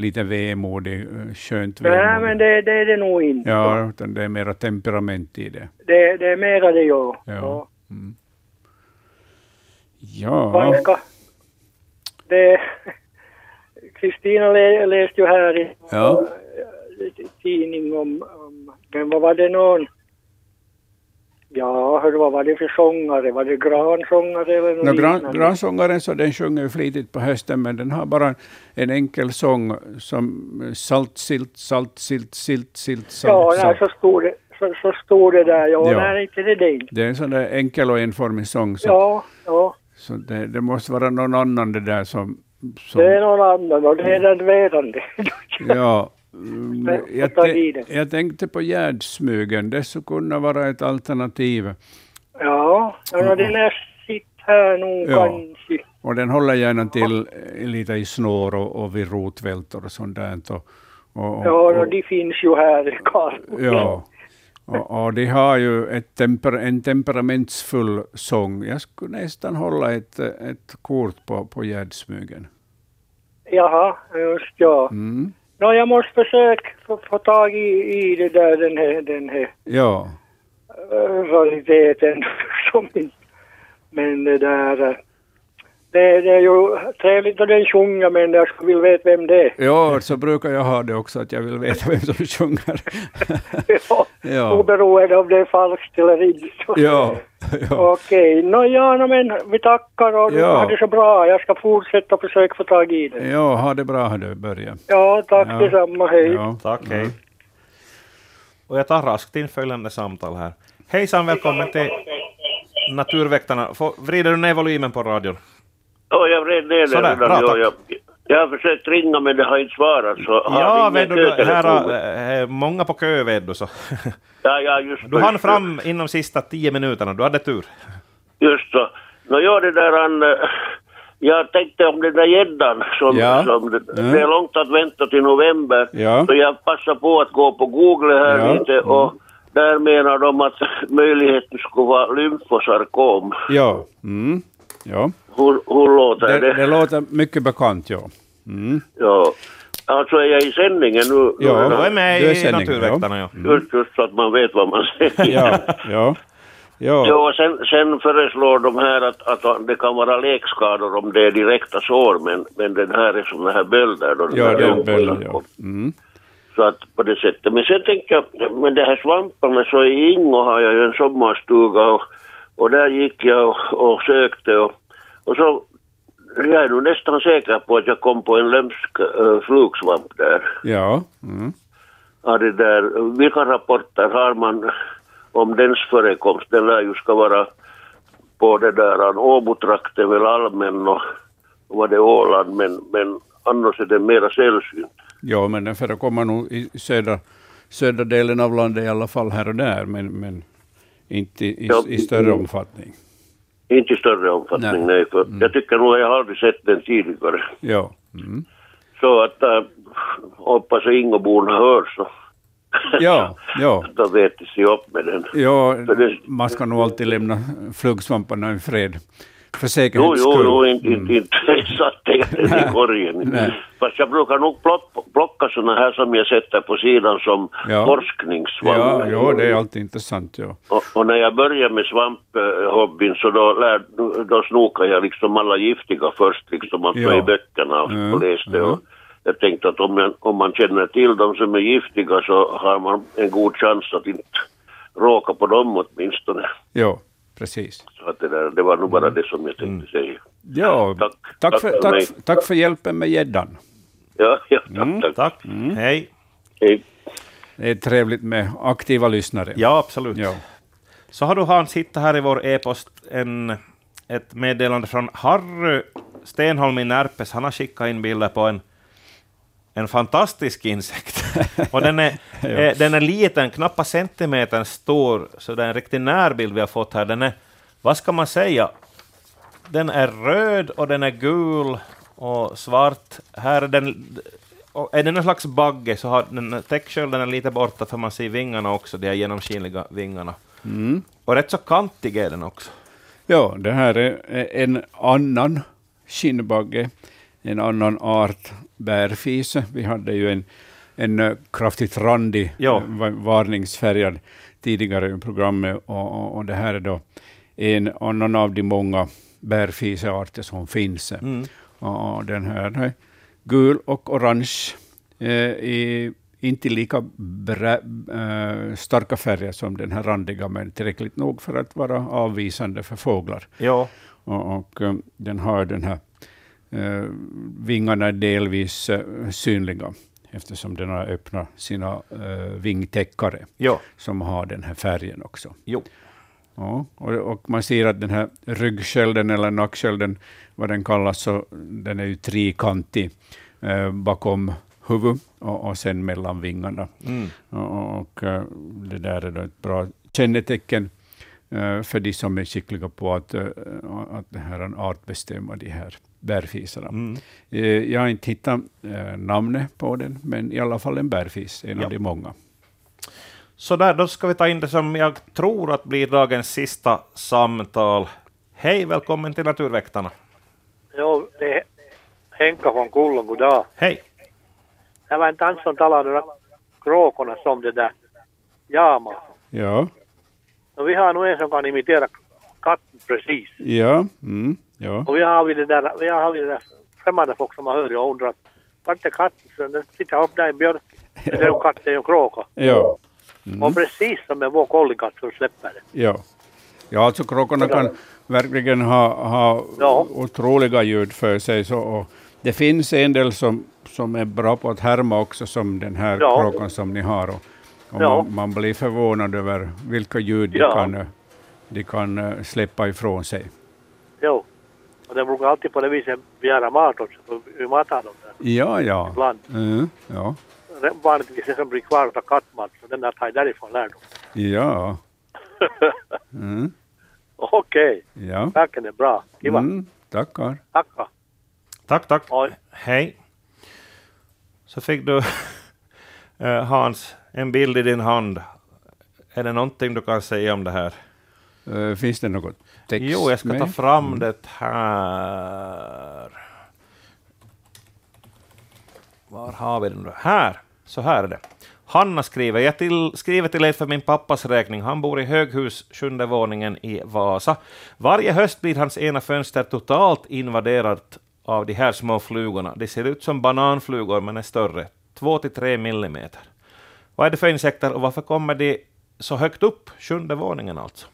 lite vemodig, eh, skönt Nej, vemodig. men det, det är det nog inte. Ja, utan det är mera temperament i det. Det, det är mera det, ja. Ja. ja. Ja, Ganska. Det... *laughs* Kristina lä, läste ju här i Ja. tidning om, om... Men vad var det någon... Ja, hör, vad var det för sångare? Var det gransångare eller något No, gran, gransångaren så den sjunger ju flitigt på hösten, men den har bara en enkel sång som salt, silt, salt, silt, silt, silt, salt. Ja, nej, så stod det, så, så stod det där. Ja, Ja. nej, inte det det. Det är en sån där enkel och enformig sång, så, Ja, ja. så det, det måste vara någon annan det där som... som Det är någon annan och det är den vetande. ja, mm, jag, det. jag tänkte på gärdsmygen, det skulle kunna vara ett alternativ. Ja, ja den är sitt här nog Ja. kanske. Och den håller gärna till eh, lite i snår och, och vid rotvältor och sånt där. Och, och, och, Ja, och, de finns ju här i Karlsborg. Ja, och, och de har ju temper, en temperamentsfull sång. Jag skulle nästan hålla ett, ett kort på, på gärdsmygen. Jaha, just ja. Mm. Nå, jag måste försöka få, få tag i, i det där, den här, den här. Ja, rariteten *laughs* som inte... Men det där... Det, det är ju trevligt att den sjunger, men jag vilja veta vem det är. ja, så brukar jag ha det också, att jag vill veta vem som sjunger. Ja. *laughs* Ja. Oberoende om det är falskt eller inte. Ja, *laughs* ja. Okej, nå ja, no, men vi tackar och du Ja. har det så bra. Jag ska fortsätta försöka få tag i det. ja, ha det bra du, Börje. Ja, tack Ja. detsamma. Hej. Ja. Tack, hej. Och jag tar raskt in följande samtal här. Hejsan, välkommen till Naturväktarna. Vrider du ner volymen på radion? Ja, jag vred ner Sådär, den bra, tack. Jag, jag, jag har försökt ringa men det har inte svarat. Så har Ja, vet du, här är eh, många på kö, vet du. Så. Ja, ja, just Du hann fram inom sista tio minuterna, du hade tur. Just så. Nå, ja, det där han... eh, Jag tänkte om den där gäddan som, Ja. som det, Mm. det är långt att vänta till november. Ja. Så jag passar på att gå på Google här Ja. lite och där menar de att *laughs* möjligheten skulle vara lymfosarkom. Ja, mm. ja. Hur, hur låter Det, det? det låter mycket bekant, ja. Mm. Ja. Alltså är jag i sändningen nu? Ja. Du är med Du är i sändning, Naturväktarna, ja. Just, just så att man vet vad man säger. *laughs* Ja, ja. Ja, och sen, sen föreslår de här att, att det kan vara lekskador om det är direkta sår, men, men den här är såna här bölder. Då, den ja här det är en böld, ja. Mm. Så att på det sättet. Men sen tänker jag, men det här svamparna, så i Ingo har jag ju en sommarstuga och, och där gick jag och, och sökte och, och så jag är nog nästan säker på att jag kom på en lömsk uh, flugsvamp där. Ja. Mm. Ja, det där. Vilka rapporter har man om dens förekomst? Den lär ju ska vara på det där Åbotrakten väl allmän och och var det Åland men, men annars är det mera sällsynt. Ja, men den förekommer nog i södra, södra delen av landet i alla fall här och där, men, men inte i, Ja. i större omfattning. Inte i större omfattning, Nej. nej. för Jag tycker nog jag har aldrig sett den tidigare. Ja. Mm. Så att äh, hoppas att Ingoborna hör så. *laughs* Ja, ja. *laughs* Då vet de sig upp med den. ja, det- man ska nog alltid lämna flugsvamparna i fred. För Jo, säkerhets jo, skull. jo, inte, inte, inte satt den i korgen. Fast jag brukar nog plocka, plocka såna här som jag sätter på sidan som Ja. forskningssvamp. Ja, ja, det är alltid intressant. Ja. Och, och när jag började med svamphobbyn så då, lär, då snokade jag liksom alla giftiga först liksom alltså Ja. i böckerna och, Ja, och läste. Och jag tänkte att om, jag, om man känner till de som är giftiga så har man en god chans att inte råka på dem åtminstone. ja, precis. Så att det, där, det var nog bara det som jag tänkte säga. Ja, Tack. tack, Tack för, för tack, tack för hjälpen med gäddan. Ja, ja, tack, Mm. tack. Tack. Hej. Hej. Det är trevligt med aktiva lyssnare. Ja, absolut. Ja. Så har du Hans hittat här i vår e-post en, ett meddelande från Harry Stenholm i Närpes. Han har skickat in bilder på en, en fantastisk insekt. *laughs* Och den är, eh, den är liten, knappt centimetern stor, så det är en riktig närbild vi har fått här. Den är, vad ska man säga, den är röd och den är gul och svart. Här är den, är det någon slags bagge så har den täckskölden är lite borta för man ser vingarna också, de här genomskinliga vingarna. Mm. Och rätt så kantig är den också. Ja, det här är en annan skinnbagge, en annan art bärfise. Vi hade ju en, en eh, kraftigt randig, Ja. eh, va- varningsfärgad tidigare i programmet, och, och, och det här är då en annan av de många bärfisearter som finns. Mm. Och den här är gul och orange, eh, i inte lika brä, eh, starka färger som den här randiga, men tillräckligt nog för att vara avvisande för fåglar. Ja, Och, och den har den här vingarna är delvis eh, synliga eftersom den har öppnat sina eh, vingtäckare ja, som har den här färgen också. jo. Ja, och, och man ser att den här ryggskölden eller nackskölden, vad den kallas, så den är ju trekantig eh, bakom huvudet och, och sen mellan vingarna. Mm. Och, och eh, det där är då ett bra kännetecken eh, för de som är skickliga på att, eh, att det här är en artbestämma de här bärfisarna. Mm. Eh, Jag har inte hittat eh, namnet på den, men i alla fall en bärfis, en Ja. av de många. Så där, då ska vi ta in det som jag tror att blir dagens sista samtal. Hej, välkommen till Naturväktarna. Jo, det är Henka från Kullon, god dag. Hej. Det var en tant som talade om kråkorna som det där jama. Ja, Och vi har nu en som kan imitera katten precis. ja, mm, ja. Och vi har vi det där, vi har vi det där främmande folk som har hört och undrat vart är katten? Den sitter upp där i en björk. Det är en katt, det är en kråka. ja. Och precis som med vår kollikatt så släpper det. Ja, ja alltså kråkorna kan verkligen ha, ha Ja. otroliga ljud för sig. Så, och det finns en del som, som är bra på att härma också, som den här Ja. kråkan som ni har. Och, och Ja. man, man blir förvånad över vilka ljud de Ja. kan, de kan eh, släppa ifrån sig. Jo. Och den brukar alltid på det viset begära mat också, för vi matar dem där Ja, ja. ibland. Mm, ja. Vanligtvis det som blir kvar av kattmat, så den där tar jag därifrån lärdom. Ja. *laughs* Mm, Okej, ja. tacken är bra. Kiva. Mm, tackar. Tacka. Tack, tack. Oj. Hej. Så fick du, *laughs* eh, Hans, en bild i din hand. Är det någonting du kan säga om det här? Eh, finns det något text Jo, jag ska ta med? fram det här. Var har vi den då? Här! Så här är det. Hanna skriver, jag till, skriver till er för min pappas räkning. Han bor i höghus, sjunde våningen i Vasa. Varje höst blir hans ena fönster totalt invaderat av de här små flugorna. De ser ut som bananflugor men är större, 2-3 millimeter. Vad är det för insekter och varför kommer de så högt upp, sjunde våningen alltså?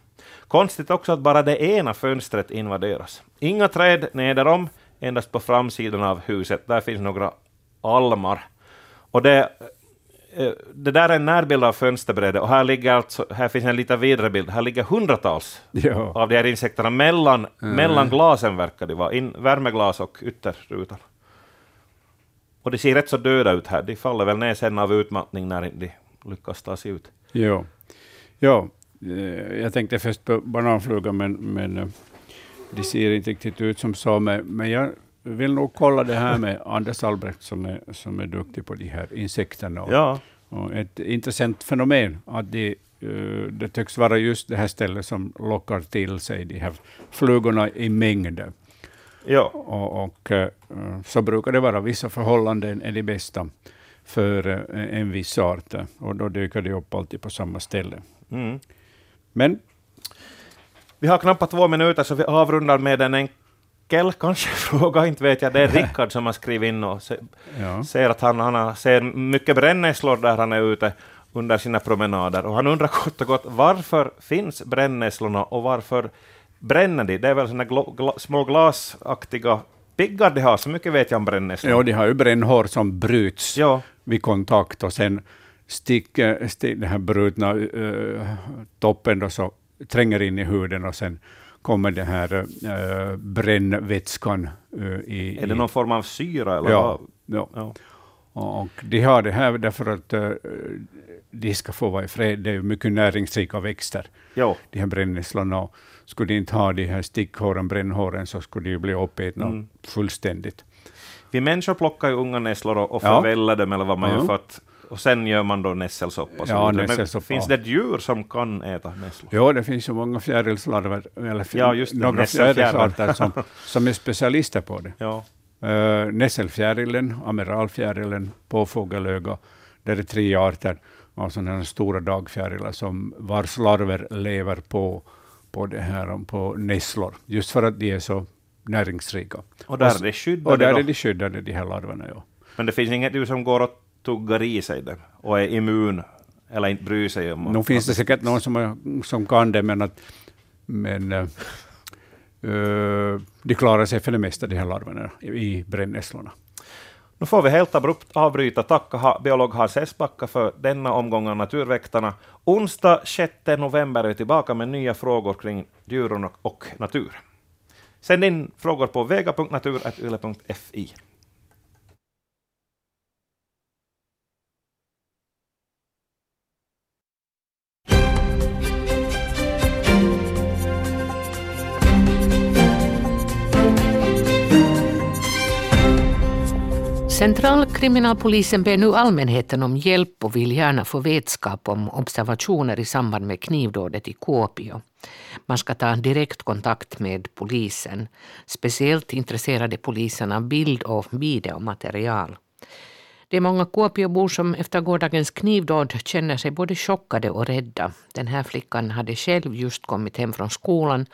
Konstigt också att bara det ena fönstret invaderas. Inga träd nederom, endast på framsidan av huset. Där finns några almar. Och det, eh, det där är en närbild av fönsterbrädet och här, ligger alltså, här finns en lite vidare bild. Här ligger hundratals Ja. av de här insekterna mellan, mellan glasen, verkar det vara. In, värmeglas och ytterrutan. Och de ser rätt så döda ut här. De faller väl ner sen av utmattning när de lyckas ta sig ut. Ja, ja jag tänkte först på bananflugan, men, men eh, de ser inte riktigt ut som så. Men, jag vill nog kolla det här med *laughs* Anders Albrecht som är, som är duktig på de här insekterna. Och, Ja, och ett intressant fenomen att de, eh, det tycks vara just det här stället som lockar till sig de här flugorna i mängder. ja. Och, och eh, så brukar det vara. Vissa förhållanden är de bästa för eh, en viss art. eh, Och då dyker de upp alltid på samma ställe. Mm. Men Vi har knappt två minuter, så vi avrundar med en enkel kanske *laughs* fråga. Inte vet jag. Det är Rickard som har skrivit in och se, ja, säger att han, han ser mycket brännässlor där han är ute under sina promenader. Och han undrar kort och gott varför finns brännässlorna och varför bränner de? Det är väl såna gla, gla, små glasaktiga piggar de har, så mycket vet jag om brännässlor. ja, de har ju brännhår som bryts Ja, vid kontakt och sen sticker stick, den här brutna eh, toppen då så tränger in i huden och sen kommer den här uh, brännvätskan uh, i... är det någon form av syra? Eller Ja, ja. Ja. Och de har det här därför att eh, de ska få vara i fred. Det är mycket näringsrika växter, Jo. de här brännässlorna. Skulle de inte ha de här stickhåren, brännhåren, så skulle de bli uppätna Mm. fullständigt. Vi människor plockar ju unga nässlor och, och Ja. förväller dem, eller vad man Ja. gör, för att, och sen gör man då nässelsoppa. Ja, nässelsoppa. Finns det ett djur som kan äta nässlor? Ja, det finns ju många fjärilslarver, eller Ja, just det, några fjärilsarter som, som är specialister på det. Ja. Uh, nässelfjärilen, amiralfjärilen, påfågelöga, det är tre arter av sådana här stora dagfjärilar som vars larver lever på, på, det här, på nässlor, just för att de är så näringsrika. Och där Och är det skyddade Och där då. är de skyddade, de här larverna. Ja. Men det finns inget djur som går och tuggar i sig det och är immun eller inte bryr sig om... Nu finns det säkert någon som, som kan det, men, att, men uh, de klarar sig för det mesta, de här larverna, i, i brännässlorna. Nu får vi helt abrupt avbryta. Tacka ha, biolog Hans Esbacka för denna omgång av Naturväktarna. Onsdag 6 november är vi tillbaka med nya frågor kring djuren och, och natur. Sänd in frågor på vega.natur.yle.fi. Centralkriminalpolisen ber nu allmänheten om hjälp och vill gärna få vetskap om observationer i samband med knivdådet i Kuopio. Man ska ta direkt kontakt med polisen. Speciellt intresserade polisen av bild och videomaterial. Det är många Kuopiobor som efter gårdagens knivdåd känner sig både chockade och rädda. Den här flickan hade själv just kommit hem från skolan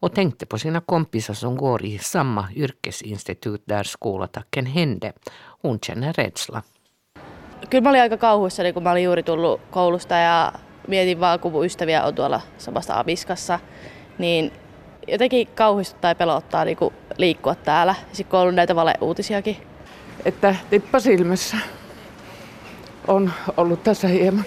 och tänkte på sina kompisar som går i samma yrkesinstitut där skolattacken hände. Hon känner rädsla. Kyllä mä olin aika kauhuissani, kun mä olin juuri tullut koulusta ja mietin vaan, kun mun ystäviä on tuolla samassa Abiskassa, niin jotenkin kauhistuttaa ja pelottaa niin liikkua täällä. Sitten kun on ollut näitä valeuutisiakin. Että tippa silmässä on ollut tässä hieman.